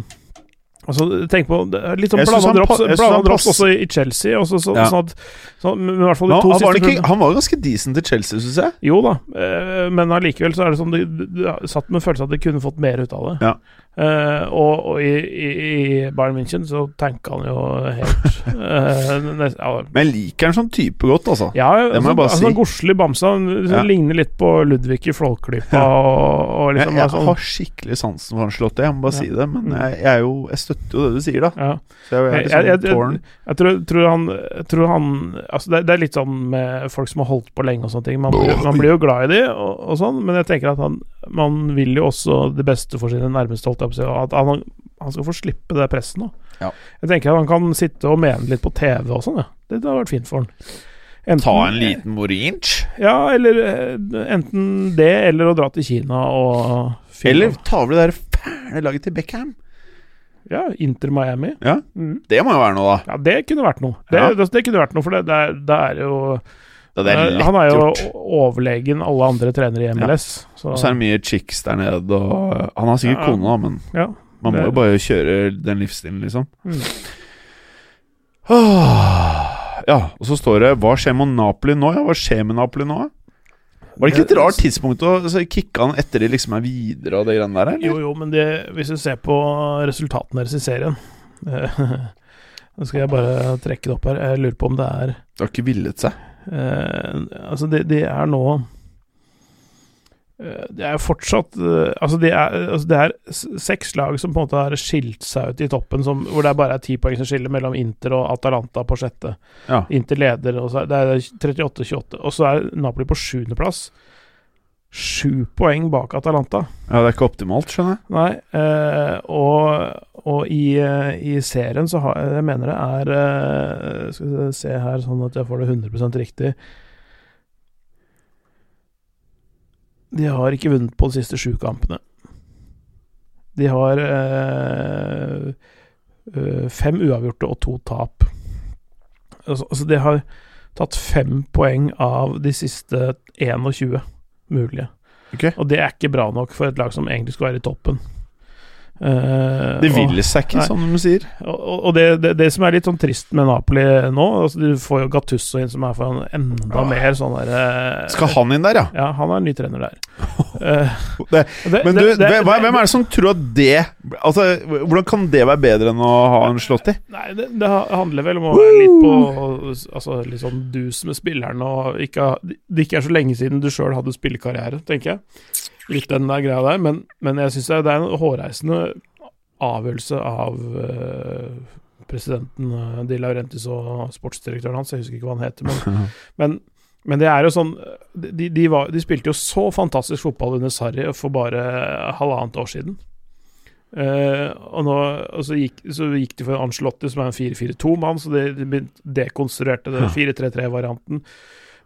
Altså, tenk på det Litt sånn blanda drops, drops også i Chelsea. Også, så, Ja. sånn at, så, men i hvert fall de to han, var ikke, han var ganske decent til Chelsea, syns jeg. jo da, eh, men allikevel så er det sånn Du, du satt med følelsen at de kunne fått mer ut av det. Ja. Eh, og og i, i, i Bayern München så tenker han jo helt uh, *laughs* nest, ja, Men jeg liker han som type godt, altså. ja, Det må altså, jeg bare altså si. Godslig bamse. Han Ja. ligner litt på Ludvig i Flåklypa. Og, og liksom, jeg jeg sånn, har skikkelig sansen for Ancelotti, jeg må bare si det. Men jeg, jeg, jo, jeg støtter jo det du sier, da. ja. Så jeg, er litt jeg, sånn jeg, tror, tror han, tror han altså det, det er litt sånn med folk som har holdt på lenge og sånne ting. Man man blir jo glad i de og, og sånn, men jeg tenker at han Man vil jo også det beste for sine nærmeste, holdt jeg på å si. At han, han skal få slippe det presset nå. Ja. Jeg tenker at han kan sitte og mene litt på TV og sånn, ja. Det, det har vært fint for han. Enten- Ta en liten morinch. Ja, eller eh, enten det, eller å dra til Kina og finne- Eller ta over det der fæle laget til Beckham. Ja, Inter Miami. Ja, Mm. Det må jo være noe, da. Ja, det kunne vært noe. Det, Ja. det, det kunne vært noe, for det, det, er, er jo er Eh, Han er jo gjort. overlegen alle andre trenere i MLS. Så, Og så er det mye chicks der nede, og Han har sikkert Ja. kone, men ja. man må jo bare kjøre den livsstilen, liksom. Mm. Ah, ja, og så står det 'Hva skjer med Napoli nå?' Ja, hva skjer med Napoli nå? Var det ikke et rart tidspunkt å altså, kicke han etter de liksom er videre og det greiene der, eller? Jo, jo, men det, hvis du ser på resultatene deres i serien *laughs* Nå skal jeg bare trekke det opp her. Jeg lurer på om det er Det har ikke villet seg. Eh, Altså, det, det er nå eh, Det er fortsatt eh, Altså, det er, altså, det er seks lag som på en måte har skilt seg ut i toppen, som, hvor det bare er ti poeng som skiller mellom Inter og Atalanta på sjette. Ja. Inter leder, og så er det er 38-28. Og så er Napoli på sjuendeplass. Sju poeng bak Atalanta. ja, det er ikke optimalt, skjønner jeg. Nei, eh, og, og i, eh, i serien så har jeg mener det er eh, Skal vi se her, sånn at jeg får det 100% riktig. De har ikke vunnet på de siste sju kampene. De har eh, eh, fem uavgjorte og to tap. Altså, altså de har tatt fem poeng av de siste 21 mulige. Okay. Og det er ikke bra nok for et lag som egentlig skulle være i toppen. Eh, Det vil seg ikke, Nei. som de sier. Og, og det, det, det som er litt sånn trist med Napoli nå altså Du får jo Gattusso inn, som er for enda enda mer sånn derre Skal han inn der, ja? Ja, han er ny trener der. *laughs* Uh, Det, men du, hvem er det som tror at det Altså, Hvordan kan det være bedre enn å ha en Slåtti? Nei, det, det handler vel om å være litt på Altså litt sånn dus med spilleren og ikke Det ikke er så lenge siden du sjøl hadde spillekarriere, tenker jeg. Litt den der greia der. Men, men jeg syns det er en hårreisende avgjørelse av uh, presidenten uh, Di Laurentis og sportsdirektøren hans, jeg husker ikke hva han heter, men, *laughs* men, men det er jo sånn de, de, var, de spilte jo så fantastisk fotball under Sarri for bare halvannet år siden. Uh, og, nå, og så, gikk, så gikk de for en Ancelotti, som er en 4-4-2-mann, så de dekonstruerte den 4-3-3-varianten.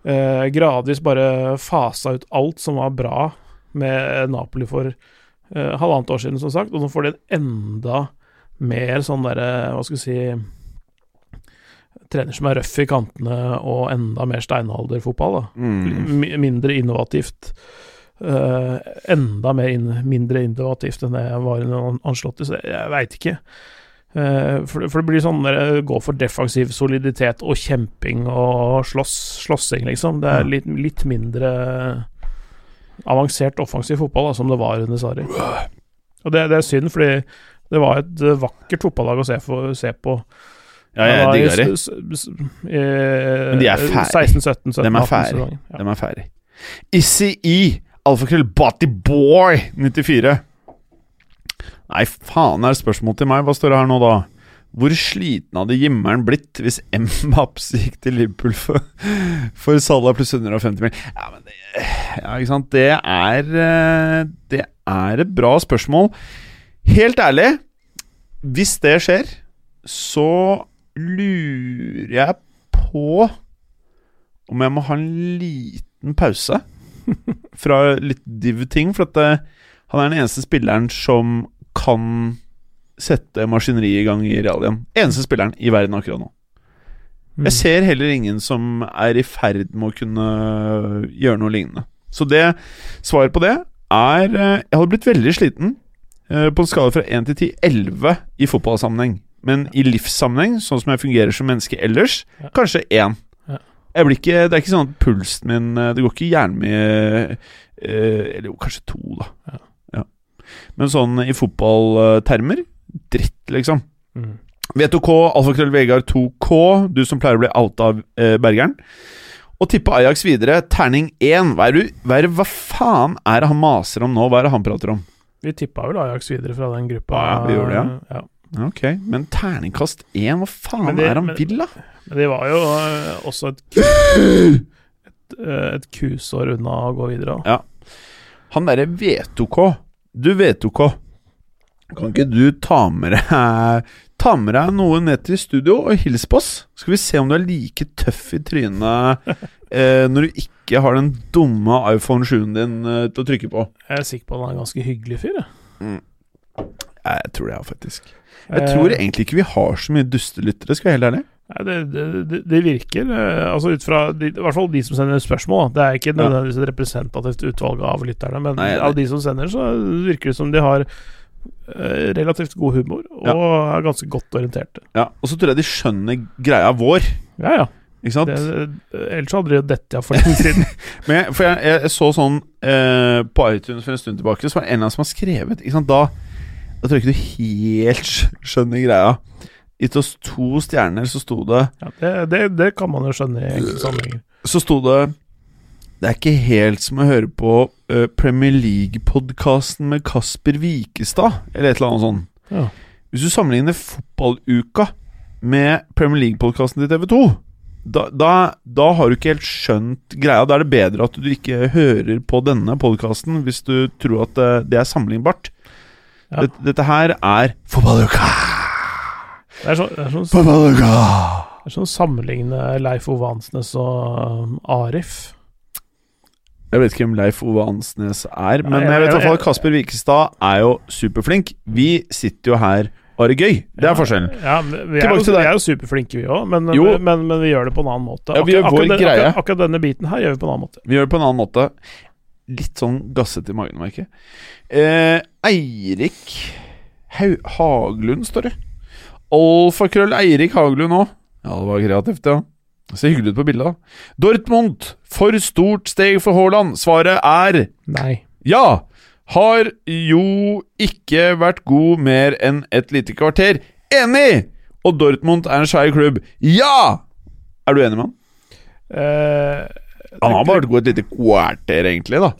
Uh, gradvis bare fasa ut alt som var bra med Napoli for uh, halvannet år siden, som sagt, og nå får de en enda mer sånn derre, hva skal vi si Trener som er røff i kantene, og enda mer steinalderfotball. Mm. Mindre innovativt. Uh, enda mer inn, mindre innovativt enn det var under Ancelotti, så jeg, jeg veit ikke. Uh, for, det- for det blir sånn der, gå for defensiv soliditet og kjemping og slåss, slåssing, liksom. Det er litt, litt mindre avansert offensiv fotball da, som det var under Sarri. Og det, det er synd, fordi det var et eh, vakkert fotballag å se, for, se på. Ja, jeg Det i digger de. s- s- s- eh, Men de er ferdig. 16, 17, 17, de er ferdig. Ja. De er ferdig. Issy E, alfakrøll Boy 94. Nei, faen er det spørsmål til meg. Hva står det her nå, da? Hvor sliten hadde Jimmeren blitt hvis *laughs* Mbaps gikk til Liverpool for, for Salah pluss 150 mil? Ja, men det, ja, ikke sant? Det er eh, Det er et bra spørsmål. Helt ærlig, hvis det skjer, så lurer jeg på om jeg må ha en liten pause fra litt div-ting. For at det, han er den eneste spilleren som kan sette maskineriet i gang i Real igjen. Eneste spilleren i verden akkurat nå. Mm. Jeg ser heller ingen som er i ferd med å kunne gjøre noe lignende. Så det svaret på det er eh, Jeg hadde blitt veldig sliten. eh, På en skala fra 1 til 10 11 i fotballsammenheng. Men i livssammenheng, sånn som jeg fungerer som menneske ellers, Ja. kanskje 1. Ja. Ikke, det er ikke sånn at pulsen min eh, Det går ikke hjernen min Eller jo, kanskje 2, da. Ja. Ja. Men sånn i fotballtermer dritt, liksom. Mm. V2K, alfakrøll Vegard 2K, du som pleier å bli outa av eh, Bergeren. Og tippe Ajax videre, terning 1. Hva, du, hva, det- hva faen er det han maser om nå? Hva er det han prater om? Vi tippa vel Ajax videre fra den gruppa. Ja, vi gjorde det, ja. Ok, Men terningkast 1, hva faen det- er han men- vil, da? Men det var jo eh, også et, *laughs* et, eh, et kusår unna å gå videre. da. Han derre V2K. Du V2K. Kan ikke du ta med deg Ta med deg noe ned til studio og hils på oss? Skal vi se om du er like tøff i trynet eh, når du ikke har den dumme iPhone 7-en din eh, til å trykke på. Jeg er sikker på at han er en ganske hyggelig fyr. jeg. Mm. Jeg tror det, ja, faktisk. Jeg tror Eh, egentlig ikke vi har så mye dustelyttere, skal jeg være helt ærlig. Nei, det, det, det, virker eh, Altså ut fra de, I hvert fall de som sender spørsmål. Det er ikke nødvendigvis et representativt utvalg av lytterne, men Nei, av de som sender, så virker det som de har relativt god humor og Ja. er ganske godt orienterte. Ja, Og så tror jeg de skjønner greia vår. Ja, ja. Ikke sant? Det, ellers hadde de dette for lenge siden. *laughs* Men for jeg, jeg, jeg så sånn eh, på iTunes for en stund tilbake, så var det en eller annen som har skrevet ikke sant? Da, da tror jeg ikke du helt skjønner greia. Gitt oss to stjerner, så sto det Ja, det, det, det kan man jo skjønne i enkelte sammenhenger. Så sto det Det er ikke helt som å høre på uh, Premier League-podkasten med Kasper Wikestad, eller et eller annet sånt. Ja. Hvis du sammenligner fotballuka med Premier League-podkasten til TV2, da, da, da har du ikke helt skjønt greia. Da er det bedre at du ikke hører på denne podkasten hvis du tror at det, det er sammenlignbart. Ja. Dette, dette her er Fotballuka! Det er sånn, det er sånn, det er sånn sammenligne Leif Ove Hansnes og um, Arif. Jeg vet ikke hvem Leif Ove Ansnes er, men jeg- vet i hvert fall at Kasper Wikestad er jo superflink. Vi sitter jo her og har det gøy. Det er forskjellen. Ja, vi er, jo, vi er jo superflinke, vi òg, men, men, men vi gjør det på en annen måte. Ja, vi gjør Akkurat- akkurat. Akkurat, akkurat denne biten her gjør vi på en annen måte. Vi gjør det på en annen måte. Litt sånn gassete i magen, merker. Eh, Eirik Haglund, står det. Alfakrøll Eirik Haglund òg. Ja, det var kreativt, ja. Ser hyggelig ut på bildet, da. Dortmund, for stort steg for Haaland. Svaret er Nei. ja. Har jo ikke vært god mer enn et lite kvarter. Enig! Og Dortmund er en skeiv klubb. Ja! Er du enig med han? Uh, Han har bare vært god et lite kvarter, egentlig, da.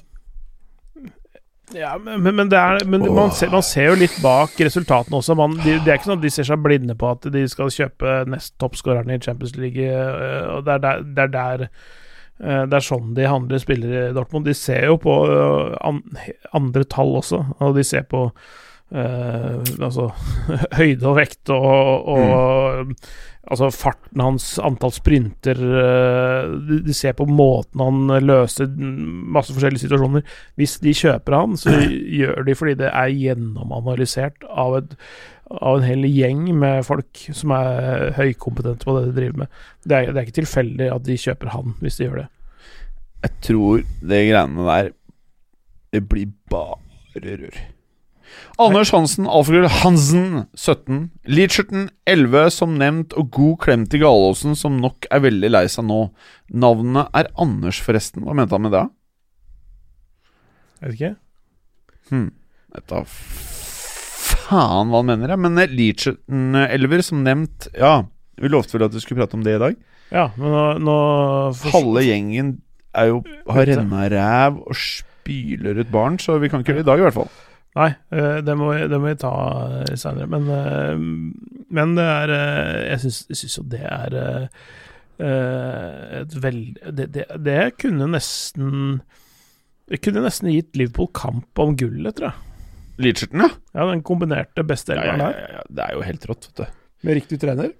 Ja, men, men, er, men man, ser, man ser jo litt bak resultatene også. Man, de, det er ikke sånn at de ser seg blinde på at de skal kjøpe nest toppskåreren i Champions League. øh, Og det er der, det er der øh, Det er sånn de handler spillere i Dortmund. De ser jo på øh, andre tall også, og de ser på øh, altså *laughs* høyde og vekt og, og Altså farten hans, antall sprinter øh, de, de ser på måten han løser masse forskjellige situasjoner. Hvis de kjøper han, så *clears throat* gjør de fordi det er gjennomanalysert av, et, av en hel gjeng med folk som er høykompetente på det de driver med. Det er, det er ikke tilfeldig at de kjøper han, hvis de gjør det. Jeg tror det greiene der Det blir bare rør. Anders Hansen, Alfred Hansen, 17. Leacherton, 11, som nevnt, og god klem til Galåsen, som nok er veldig lei seg nå. Navnet er Anders, forresten. Hva mente han med det? Jeg vet ikke. Hm. Vet da faen hva han mener, jeg. Men Leacherton, 11, som nevnt Ja, vi lovte vel at vi skulle prate om det i dag. Ja, men nå, nå Halve gjengen er jo har renna ræv og spyler ut barn, så vi kan ikke gjøre det i dag, i hvert fall. Nei, eh, det må, det må vi ta seinere. Men, eh, men det er eh, Jeg syns, jeg jo det er eh, eh, et veld... Det, det, det kunne nesten Det kunne nesten gitt Liverpool kamp om gullet, tror jeg. Leacherton, ja. Ja, Den kombinerte beste Ja, ja, ja, ja. Det er jo helt rått, vet du. med riktig trener.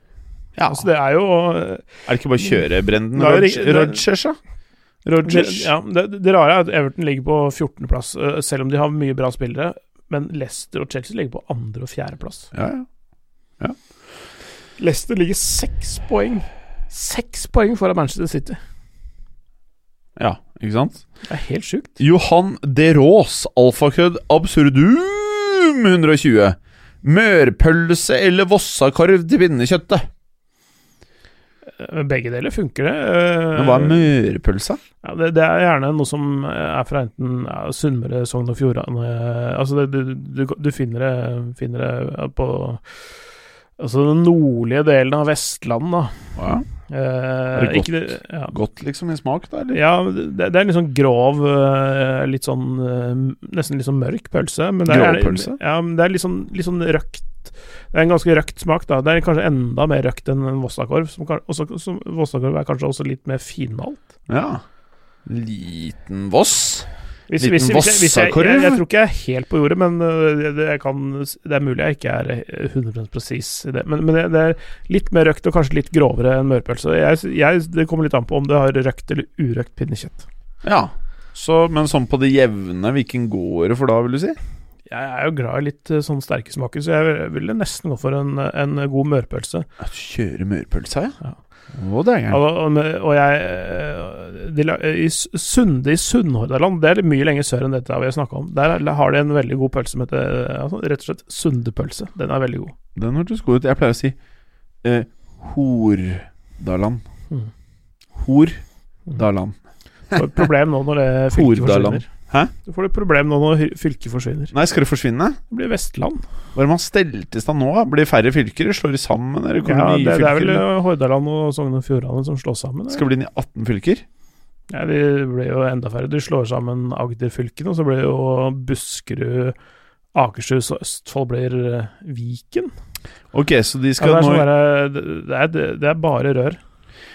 Ja. Altså, det er jo eh, Er det ikke bare å kjøre det- Rodgers, da? Det, ja, det, det rare er at Everton ligger på 14.-plass, eh, selv om de har mye bra spillere. Men Leicester og Chelsea ligger på andre- og fjerdeplass. Ja, ja. Leicester ligger seks poeng. Seks poeng foran Manchester City. ja, ikke sant? Det er helt sjukt. Johan De Rås, alfakødd absurdum 120. Mørpølse eller vossakarv til pinnekjøttet? Eh, Begge deler funker det. Eh, Men hva er mørpølse? Ja, det, det er gjerne noe som er fra enten ja, Sunnmøre, Sogn og Fjordane Altså, det, du, du, du finner det, finner det på Altså den nordlige delen av Vestland, da. Ja. Eh, Er det ikke det- ja. Godt liksom i smak, da? eller? Ja, det, det er litt sånn grov, eh, litt sånn eh, Nesten litt sånn mørk pølse. Men det er, Grovpølse? Ja, men det er litt sånn, litt sånn røkt. Det er en ganske røkt smak, da. Det er kanskje enda mer røkt enn en Vossakorv. Som, kan- også, som Vossakorv er kanskje også litt mer finmalt. Ja. Liten Voss? Hvis, Liten hvis, jeg, jeg, Vossakorv? jeg, tror ikke jeg er helt på jordet, men øh, det, kan, det er mulig jeg ikke er øh, 100 presis i det. Men, men det, det er litt mer røkt og kanskje litt grovere enn mørpølse. Det kommer litt an på om det har røkt eller urøkt pinnekjøtt. Ja. Så, men sånn på det jevne, hvilken går det for da, vil du si? Jeg er jo glad i litt sånn sterke smaker, så jeg ville nesten gå for en, en god mørpølse. Du kjører mørpølse, ja? Å, er gærent. Og, og, og jeg øh, de, I Sunde i Sunnhordland, det er mye lenger sør enn dette vi har snakka om. Der har de en veldig god pølse som heter øh, altså, rett og slett Sundepølse. Den er veldig god. Den hørtes god ut. Jeg pleier å si eh, Hordaland. Mm. Hordaland. Mm. *laughs* problem nå når det fylket forsvinner. Hæ? Du får et problem nå når fylket forsvinner. Nei, skal det forsvinne? Det blir Vestland. Hva er det man stelte i stand nå? Blir det færre fylker? Slår de sammen? Eller Ja, det, det er vel eh, Hordaland og Sogn og Fjordane som slås sammen. Skal det bli inn i 18 fylker? Ja, de blir jo enda færre. De slår sammen Agder-fylkene, og så blir jo Buskerud, Akershus og Østfold blir eh, Viken. Ok, så de Ja, skal det, er nå være, det, det, er, det er bare rør.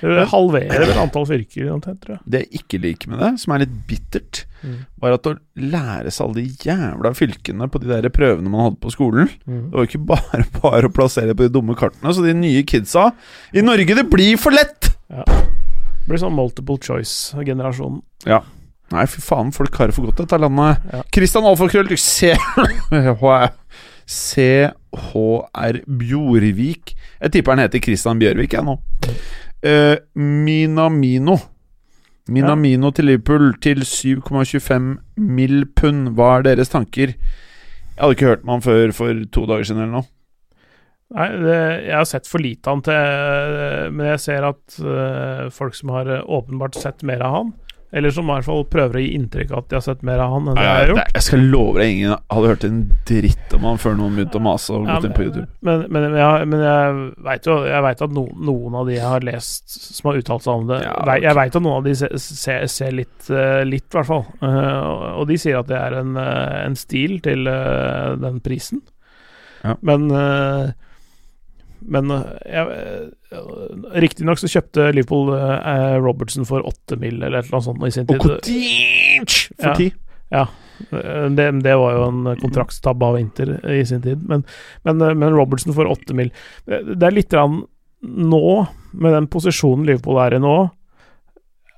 Halverer vel antall fyrker omtrent, tror jeg. Det jeg ikke liker med det, som er litt bittert, Mm. var at å lære seg alle de jævla fylkene på de der prøvene man hadde på skolen Det var jo ikke bare *laughs* bare å plassere på de dumme kartene. Så de nye kidsa I Norge, det blir for lett! Det blir sånn multiple choice-generasjonen. Nei, fy faen, folk har det for godt, dette landet. Ja. Christian Alfakrøll, *laughs* C CHR Bjorvik. Jeg tipper han heter Christian Bjørvik, jeg nå. Eh, Minamino. Minamino til Liverpool til 7,25 mill. pund. Hva er deres tanker? Jeg hadde ikke hørt med han før for to dager siden eller noe. Nei, det, jeg har sett for lite av han til Men jeg ser at uh, folk som har eh, åpenbart sett mer av han, eller som i hvert fall prøver å gi inntrykk av at de har sett mer av han enn det jeg har gjort jeg skal love deg, ingen hadde hørt en dritt om han før noen begynte å mase og Ja, gått inn på YouTube. Men, men, jeg, men jeg veit jo Jeg vet at noen, noen av de jeg har lest som har uttalt seg om det Ja, okay. Jeg vet veit at noen av de ser, ser, ser litt, eh, i hvert fall. Eh, og- de sier at det er en, eh, en stil til eh, den prisen. Ja. Men eh, Men uh, riktignok så kjøpte Liverpool eh, Robertson for åtte mill. eller et eller annet sånt i sin Og tid. Coutinho for Ja. ti. Eh, Det, det var jo en kontraktstabbe av Inter i sin tid, men, men, eh, men Robertson for åtte mil. Det er litt grann nå, med den posisjonen Liverpool er i nå,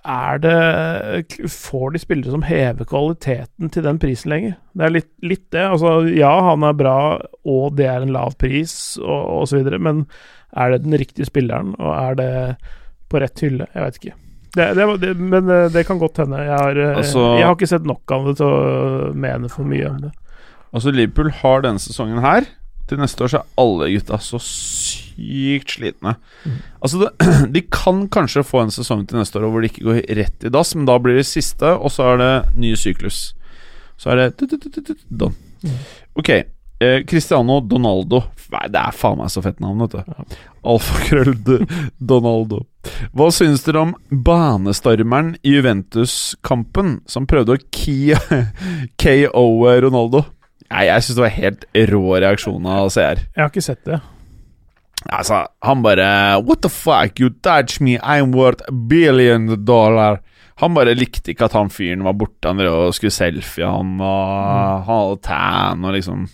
er det Får de spillere som hever kvaliteten til den prisen lenger? Det er litt, litt det. Altså, ja, han er bra, og det er en lav pris, og, osv., men er det den riktige spilleren, og er det på rett hylle? Jeg vet ikke. Det, det, det, men eh, det kan godt hende. Jeg har, eh, Altså- jeg har ikke sett nok av det til å mene for mye om det. Altså, Liverpool har denne sesongen her. Til neste år så er alle gutta så sykt slitne. Mm. Altså, det, *clears throat* de kan kanskje få en sesong til neste år hvor de ikke går rett i dass, men da blir det siste, og så er det ny syklus. Så er det. Mm. Ok. Eh, Cristiano Donaldo. Nei, det er faen meg så fett navn, vet du. Alfakrøll Donaldo. Hva synes dere om banestormeren i Juventus-kampen som prøvde å kia- *laughs* KO Ronaldo? Nei, jeg syns det var helt rå reaksjon av CR. Jeg har ikke sett det. Altså, han bare What the fuck, you touch me, I'm worth a billion dollar. Han bare likte ikke at han fyren var borte. Han drev og skulle selfie, han og han hadde tan og liksom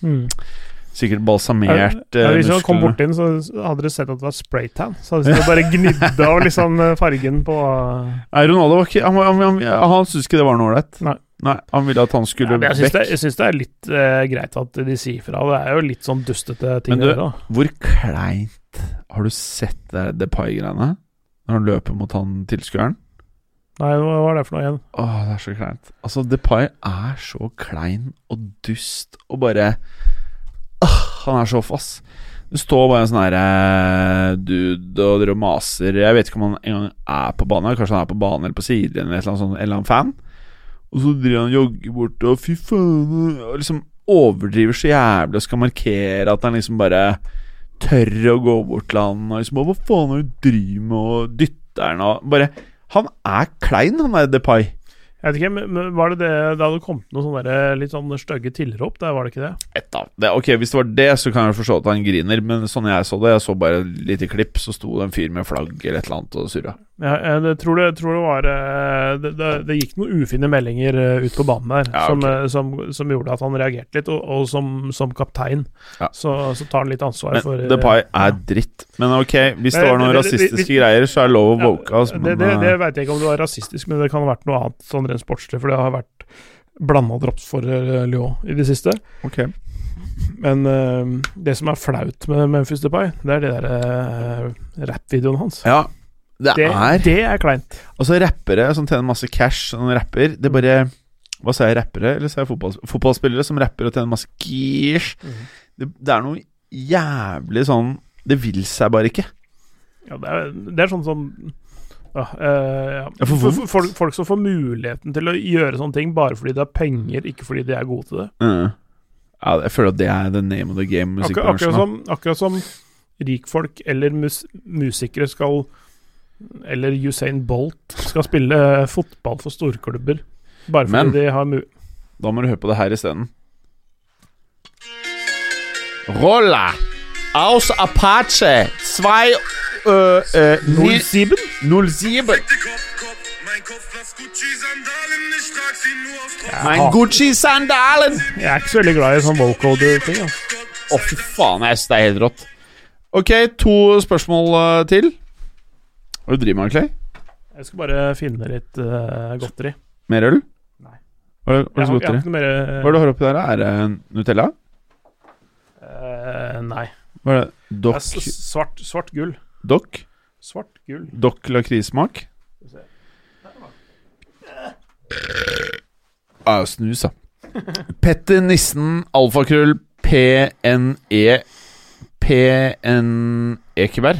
Sikkert balsamert ja, eh, hvis han kom bort inn, så hadde dere sett at det var spraytan. Så hadde dere bare gnidd av liksom fargen på Nei, Ronaldo var ikke Han, han, han, han syntes ikke det var noe ålreit. Nei. Han ville at han skulle ja, jeg syns det, vekk. jeg syns det er litt eh, greit at de sier fra. Det er jo litt sånn dustete ting Men du- der. Hvor kleint Har du sett det Depay-greiene? Når han løper mot han tilskueren? Nei, hva var det for noe igjen? Åh, det er så kleint. Altså, Depay er så klein og dust og bare Åh, Han er så off, ass. Det står bare en sånn herre dude og dere maser Jeg vet ikke om han engang er på banen. Kanskje han er på banen eller på sidelinjen eller et eller annet sånt, eller annen fan. Og så driver han og jogger bort og fy faen Og liksom overdriver så jævlig og skal markere at han liksom bare tør å gå bort til han og liksom Hva faen er det du driver med, og dytter han og Bare Han er klein, han der Depay. Jeg vet ikke, men, Var det det det hadde kommet noen sånne der, litt sånn stygge tilrop der, var det ikke det? Et av det, Ok, Hvis det var det, så kan jeg forstå at han griner, men sånn jeg så det Jeg så bare et lite klipp, så sto det en fyr med flagg eller et eller annet og surra. Ja, jeg tror, det, tror det var eh, det, det, det gikk noen ufine meldinger eh, ut på banen der Ja, som, eh, som, som gjorde at han reagerte litt, og, og som, som kaptein Ja. så, så tar han litt ansvar Men for eh, Depay ja. er dritt. Men ok, hvis det var noen det- det- rasistiske greier, så er det lov å woke oss. det, Men det, det veit vet jeg ikke om det var rasistisk, men det kan ha vært noe annet sånn rent sportslig, for det har vært blanda drops for eh, Lyon i det siste. ok. Men uh, det som er flaut med Memphis Depay, det er det der uh, rappvideoen hans. Ja, det, Det, er det er kleint. Altså, rappere som tjener masse cash, som rapper, det bare Hva sa jeg, rappere? Eller sa jeg fotball, fotballspillere som rapper og tjener masse cash? Mm. Det, det er noe jævlig sånn Det vil seg bare ikke. Ja, det, er, det er sånn som ja, eh, ja. Ja, for For- for- folk, som får muligheten til å gjøre sånne ting bare fordi de har penger, ikke fordi de er gode til det. Mm. Ja, jeg føler at det er the name of the game Akkur akkurat, som, akkurat som rikfolk eller mus musikere skal Eller Usain Bolt skal spille fotball for storklubber. Bare fordi Men- de har mu... Da må du høre på det her isteden. Rolla aus Apache 2 äh, äh, 07? 07 Kopf, Kopf, mein Gucci-Sandalen! Jeg er ikke så veldig glad i sånn vocoder-ting. Altså. oh, fy faen, jeg synes det er helt rått. Ok, to spørsmål uh, til. Hva er det du driver med, Clay? Jeg skal bare finne litt uh, godteri. Mer øl? Nei. Hva er, hva er Jeg det har, jeg har godteri? ikke noe mer Hva er det du har oppi der? da? Er det Nutella? eh, Nei. Hva er det? Det er svart, svart gull. Doc? Svart gull. Dokk lakrissmak? Ja, snus, da. *laughs* Petter Nissen, alfakrøll, PNE PN Ekeberg.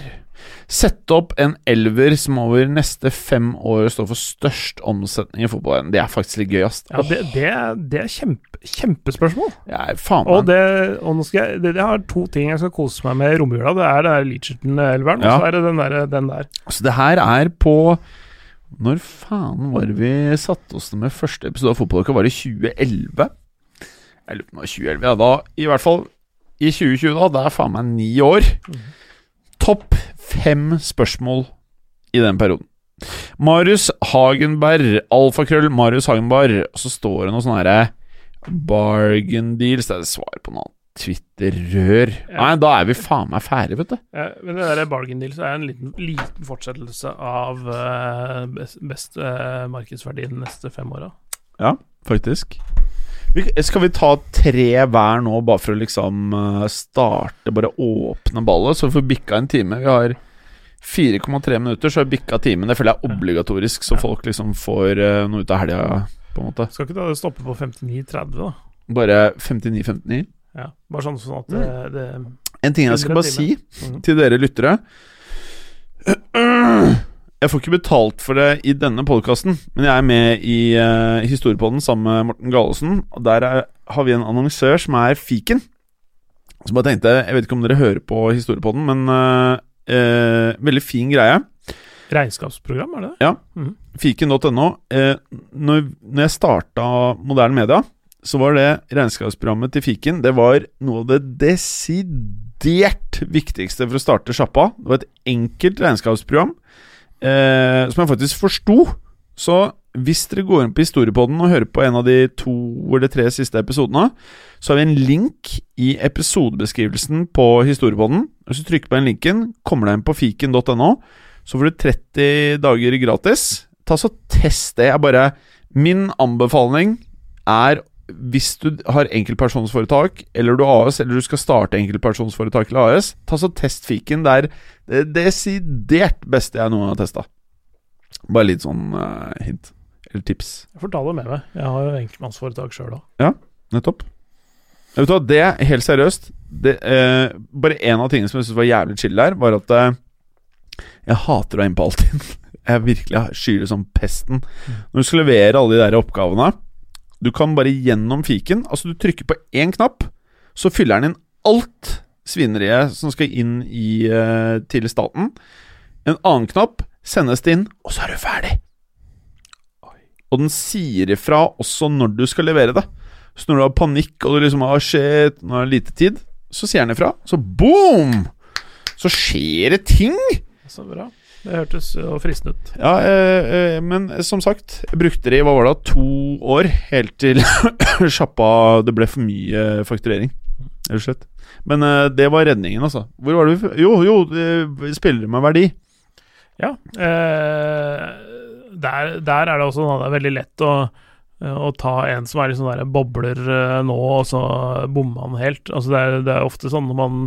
Sette opp en elver som over neste fem år står for størst omsetning i fotballen. Det er faktisk litt gøy, ass. Ja, det, det, det er kjempe, kjempespørsmål. Er faen Og, det, og nå skal jeg, det, jeg har to ting jeg skal kose meg med i romjula. Det er det der Leacherton-elveren, Ja. og så er det den der, den der. Så det her er på Når faen var det vi satte oss ned med første episode av Fotballuka? Var det 2011? Jeg lurer på om det var 2011. Ja, da I hvert fall i 2020, da. Det er faen meg ni år. Topp fem spørsmål i den perioden. Marius Hagenberg, alfakrøll Marius Hagenberg. Og så står det noe sånn herre Bargain deals. Det er svar på noe Twitter-rør. Ja. Nei, da er vi faen meg ferdige, vet du. Ja, men det der bargain deals er en liten, liten fortsettelse av eh, best, best eh, markedsverdi de neste fem åra. Ja, faktisk. Skal vi ta tre hver nå, bare for å liksom eh, starte Bare åpne ballet, så vi får bikka en time? Vi har 4,3 minutter, så har vi bikka timen. Det føler jeg er obligatorisk, så folk liksom får eh, noe ut av helga, på en måte. Skal ikke du stoppe på 59,30, da? Bare 59-59. Ja, bare sånn, sånn at det, det En ting jeg skal bare si -hmm. til dere lyttere *clears throat* *clears throat* Jeg får ikke betalt for det i denne podkasten, men jeg er med i uh, Historiepodden sammen med Morten Galesen. Og der er, har vi en annonsør som er Fiken. Så bare tenkte Jeg vet ikke om dere hører på Historiepodden, men uh, uh, veldig fin greie. Regnskapsprogram, er det det? Ja, Fiken.no. Uh, når, når jeg starta Moderne Media, så var det regnskapsprogrammet til Fiken Det var noe av det desidert viktigste for å starte sjappa. Det var et enkelt regnskapsprogram eh, som jeg faktisk forsto. Så hvis dere går inn på Historiepodden og hører på en av de to eller tre siste episodene, så har vi en link i episodebeskrivelsen på Historiepodden. Hvis du trykker på den linken, kommer deg inn på fiken.no, så får du 30 dager gratis. Ta så Test det. Jeg bare Min anbefaling er hvis du har enkeltpersonsforetak, eller du er AS, eller du skal starte enkeltpersonsforetak eller AS, ta så test fiken. Det er det desidert beste jeg noen har testa. Bare litt sånn uh, hint. Eller tips. Jeg får ta det med meg. Jeg har jo enkeltmannsforetak sjøl òg. Nettopp. Jeg vet du hva, det er helt seriøst det, uh, Bare en av tingene som jeg syntes var jævlig chill der, var at uh, jeg hater å være inne på Altinn. *laughs* Jeg virkelig skyr det som pesten. Når du skal levere alle de der oppgavene Du kan bare gjennom fiken Altså, du trykker på én knapp, så fyller den inn alt svineriet som skal inn i, uh, til staten. En annen knapp sendes det inn, og så er du ferdig. Og den sier ifra også når du skal levere det. Så når du har panikk og du liksom har shit, nå er det lite tid, så sier den ifra. Så boom! Så skjer det ting! Så bra. Det hørtes jo fristende ut. Ja, eh, eh, men som sagt, brukte de hva var det, to år, helt til *coughs* sjappa Det ble for mye fakturering, rett og slett. Men eh, det var redningen, altså. Hvor var det vi Jo, jo, spillere spiller med verdi. Ja. Eh, der, der er det også det er veldig lett å, å ta en som er i sånne der bobler eh, nå, og så bommer han helt. Altså det, er, det er ofte sånn når man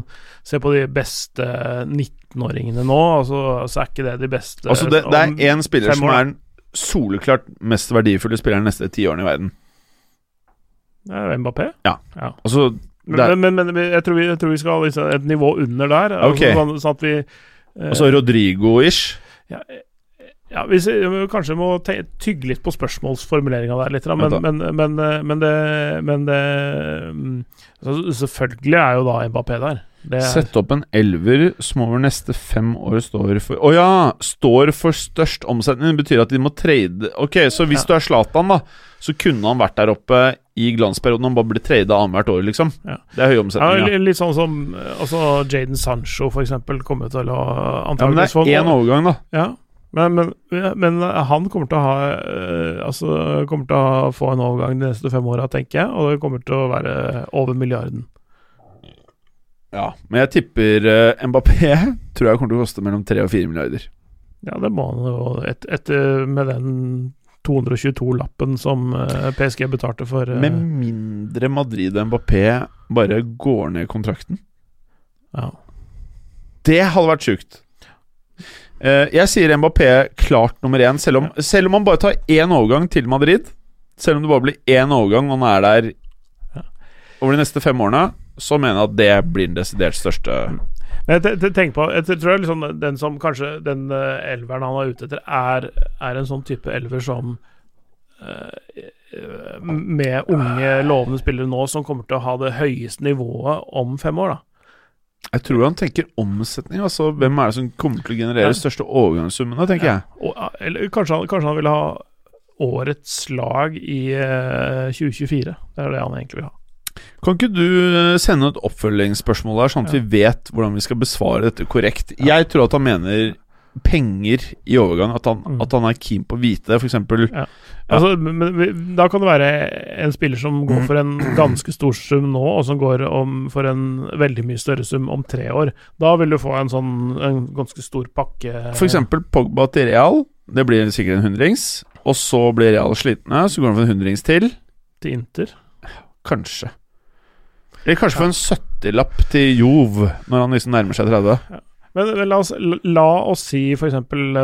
ser på de beste 19-åringene nå, altså, så er ikke det de beste Altså, det, det er én spiller som er den soleklart mest verdifulle spilleren de neste ti årene i verden. Det er Mbappé. Altså, Men, det er, men, men, men jeg, tror vi, jeg tror vi skal liksom et nivå under der. Ok. Altså, sånn, sånn at vi eh, altså Rodrigo-ish. Ja, eh, ja vi, kanskje må tygge litt på spørsmålsformuleringa der, litt, men, men, men, eh, men det, men det mm, altså, Selvfølgelig er jo da Mbappé der. Det er, Sett opp en elver som over neste fem år står for Å ja! Står for størst omsetning. Det betyr at de må trade Ok, så hvis Ja. du er Zlatan, da, så kunne han vært der oppe i glansperioden. Han bare blir tradea annethvert år, liksom. Ja. Det er høy omsetning. Ja, li- Litt sånn som eh, altså Jaden Sancho, for eksempel, kommer til å ja, men det er én overgang, da. Ja, men, men, men han kommer til å ha eh, Altså kommer til å få en overgang de neste fem åra, tenker jeg, og det kommer til å være over milliarden. Ja, Men jeg tipper uh, Mbappé *laughs* tror jeg kommer til å koste mellom 3 og 4 milliarder. Ja, det må han jo et, etter med den 222-lappen som uh, PSG betalte for uh, Med mindre Madrid og Mbappé bare går ned kontrakten. ja. Det hadde vært sjukt. Eh, jeg sier Mbappé klart nummer én, selv om, selv om han bare tar én overgang til Madrid. Selv om det bare blir én overgang, og han er der over de neste fem årene, så mener jeg at det blir den desidert største Men jeg te- te- tenker på Jeg tror liksom den som kanskje Den eh, elveren han er ute etter, er, er en sånn type elver som eh, Med unge, lovende spillere nå, som kommer til å ha det høyeste nivået om fem år, da. Jeg tror han tenker omsetning. Altså Hvem er det som kommer til å generere Ja. største overgangssummene, tenker jeg. Og, eller kanskje han, kanskje han vil ha årets lag i uh, 2024. Det er det han egentlig vil ha. Kan ikke du eh, sende et oppfølgingsspørsmål der, sånn at vi vet hvordan vi skal besvare dette korrekt? Jeg tror at han mener penger i overgang. At han, Mm. at han er keen på å vite det. Eksempel Altså, men, da kan det være en spiller som går for en ganske stor sum nå, og som går om for en veldig mye større sum om tre år. Da vil du få en sånn en ganske stor pakke. Eksempel Pogba til Real. Det blir sikkert en hundrings. Og så blir Real slitne, så går han for en hundrings til. til Inter. Kanskje. Eller kanskje for en 70-lapp til Jov, når han liksom nærmer seg 30. Ja. men la, oss, la oss si f.eks.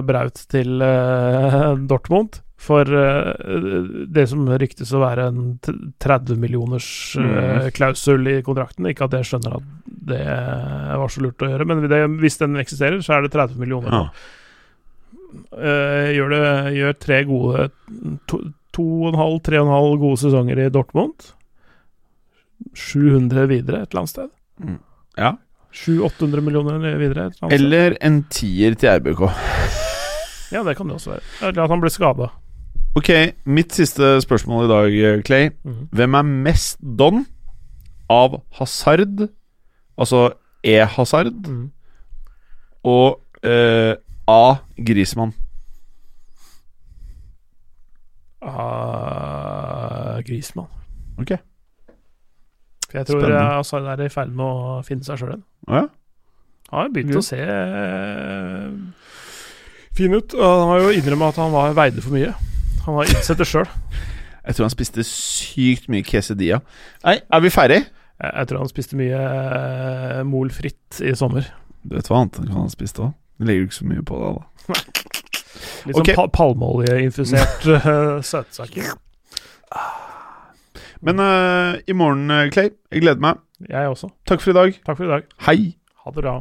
Braut til uh, Dortmund. For eh, det som ryktes å være en 30 millioners eh, Mm. klausul i kontrakten. Ikke at jeg skjønner at det var så lurt å gjøre, men det, hvis den eksisterer, så er det 30 millioner. Ja. Uh, gjør, det, gjør tre gode to, to og en halv, tre og en halv gode sesonger i Dortmund. 700 videre et eller annet sted. Ja. 700-800 millioner videre et eller annet sted. Eller en tier til RBK. Ja, det kan det også være. Eller at han ble skada. Ok, mitt siste spørsmål i dag, Clay. Hvem er mest don av Hazard, altså E-Hazard, Mm. og uh, A. Grismann? A. Grismann. Ok. For jeg tror Spennende. eh, Hazard er i ferd med å finne seg sjøl igjen. Ja? Har begynt ja. å se eh, fin ut. Han har jo innrømmet at han var veide for mye. Han har innsett det sjøl. Jeg tror han spiste sykt mye quesadilla. Nei, er vi ferdig? Jeg, jeg tror han spiste mye uh, mol fritt i sommer. Du vet hva annet han kan ha spist òg? Legger du ikke så mye på det, da. Litt okay. sånn pa palmeoljeinfusert uh, søtsaker. Men uh, i morgen, eh, Clay, jeg gleder meg. Jeg også. Takk for i dag. Takk for i dag. Hei! Ha det bra.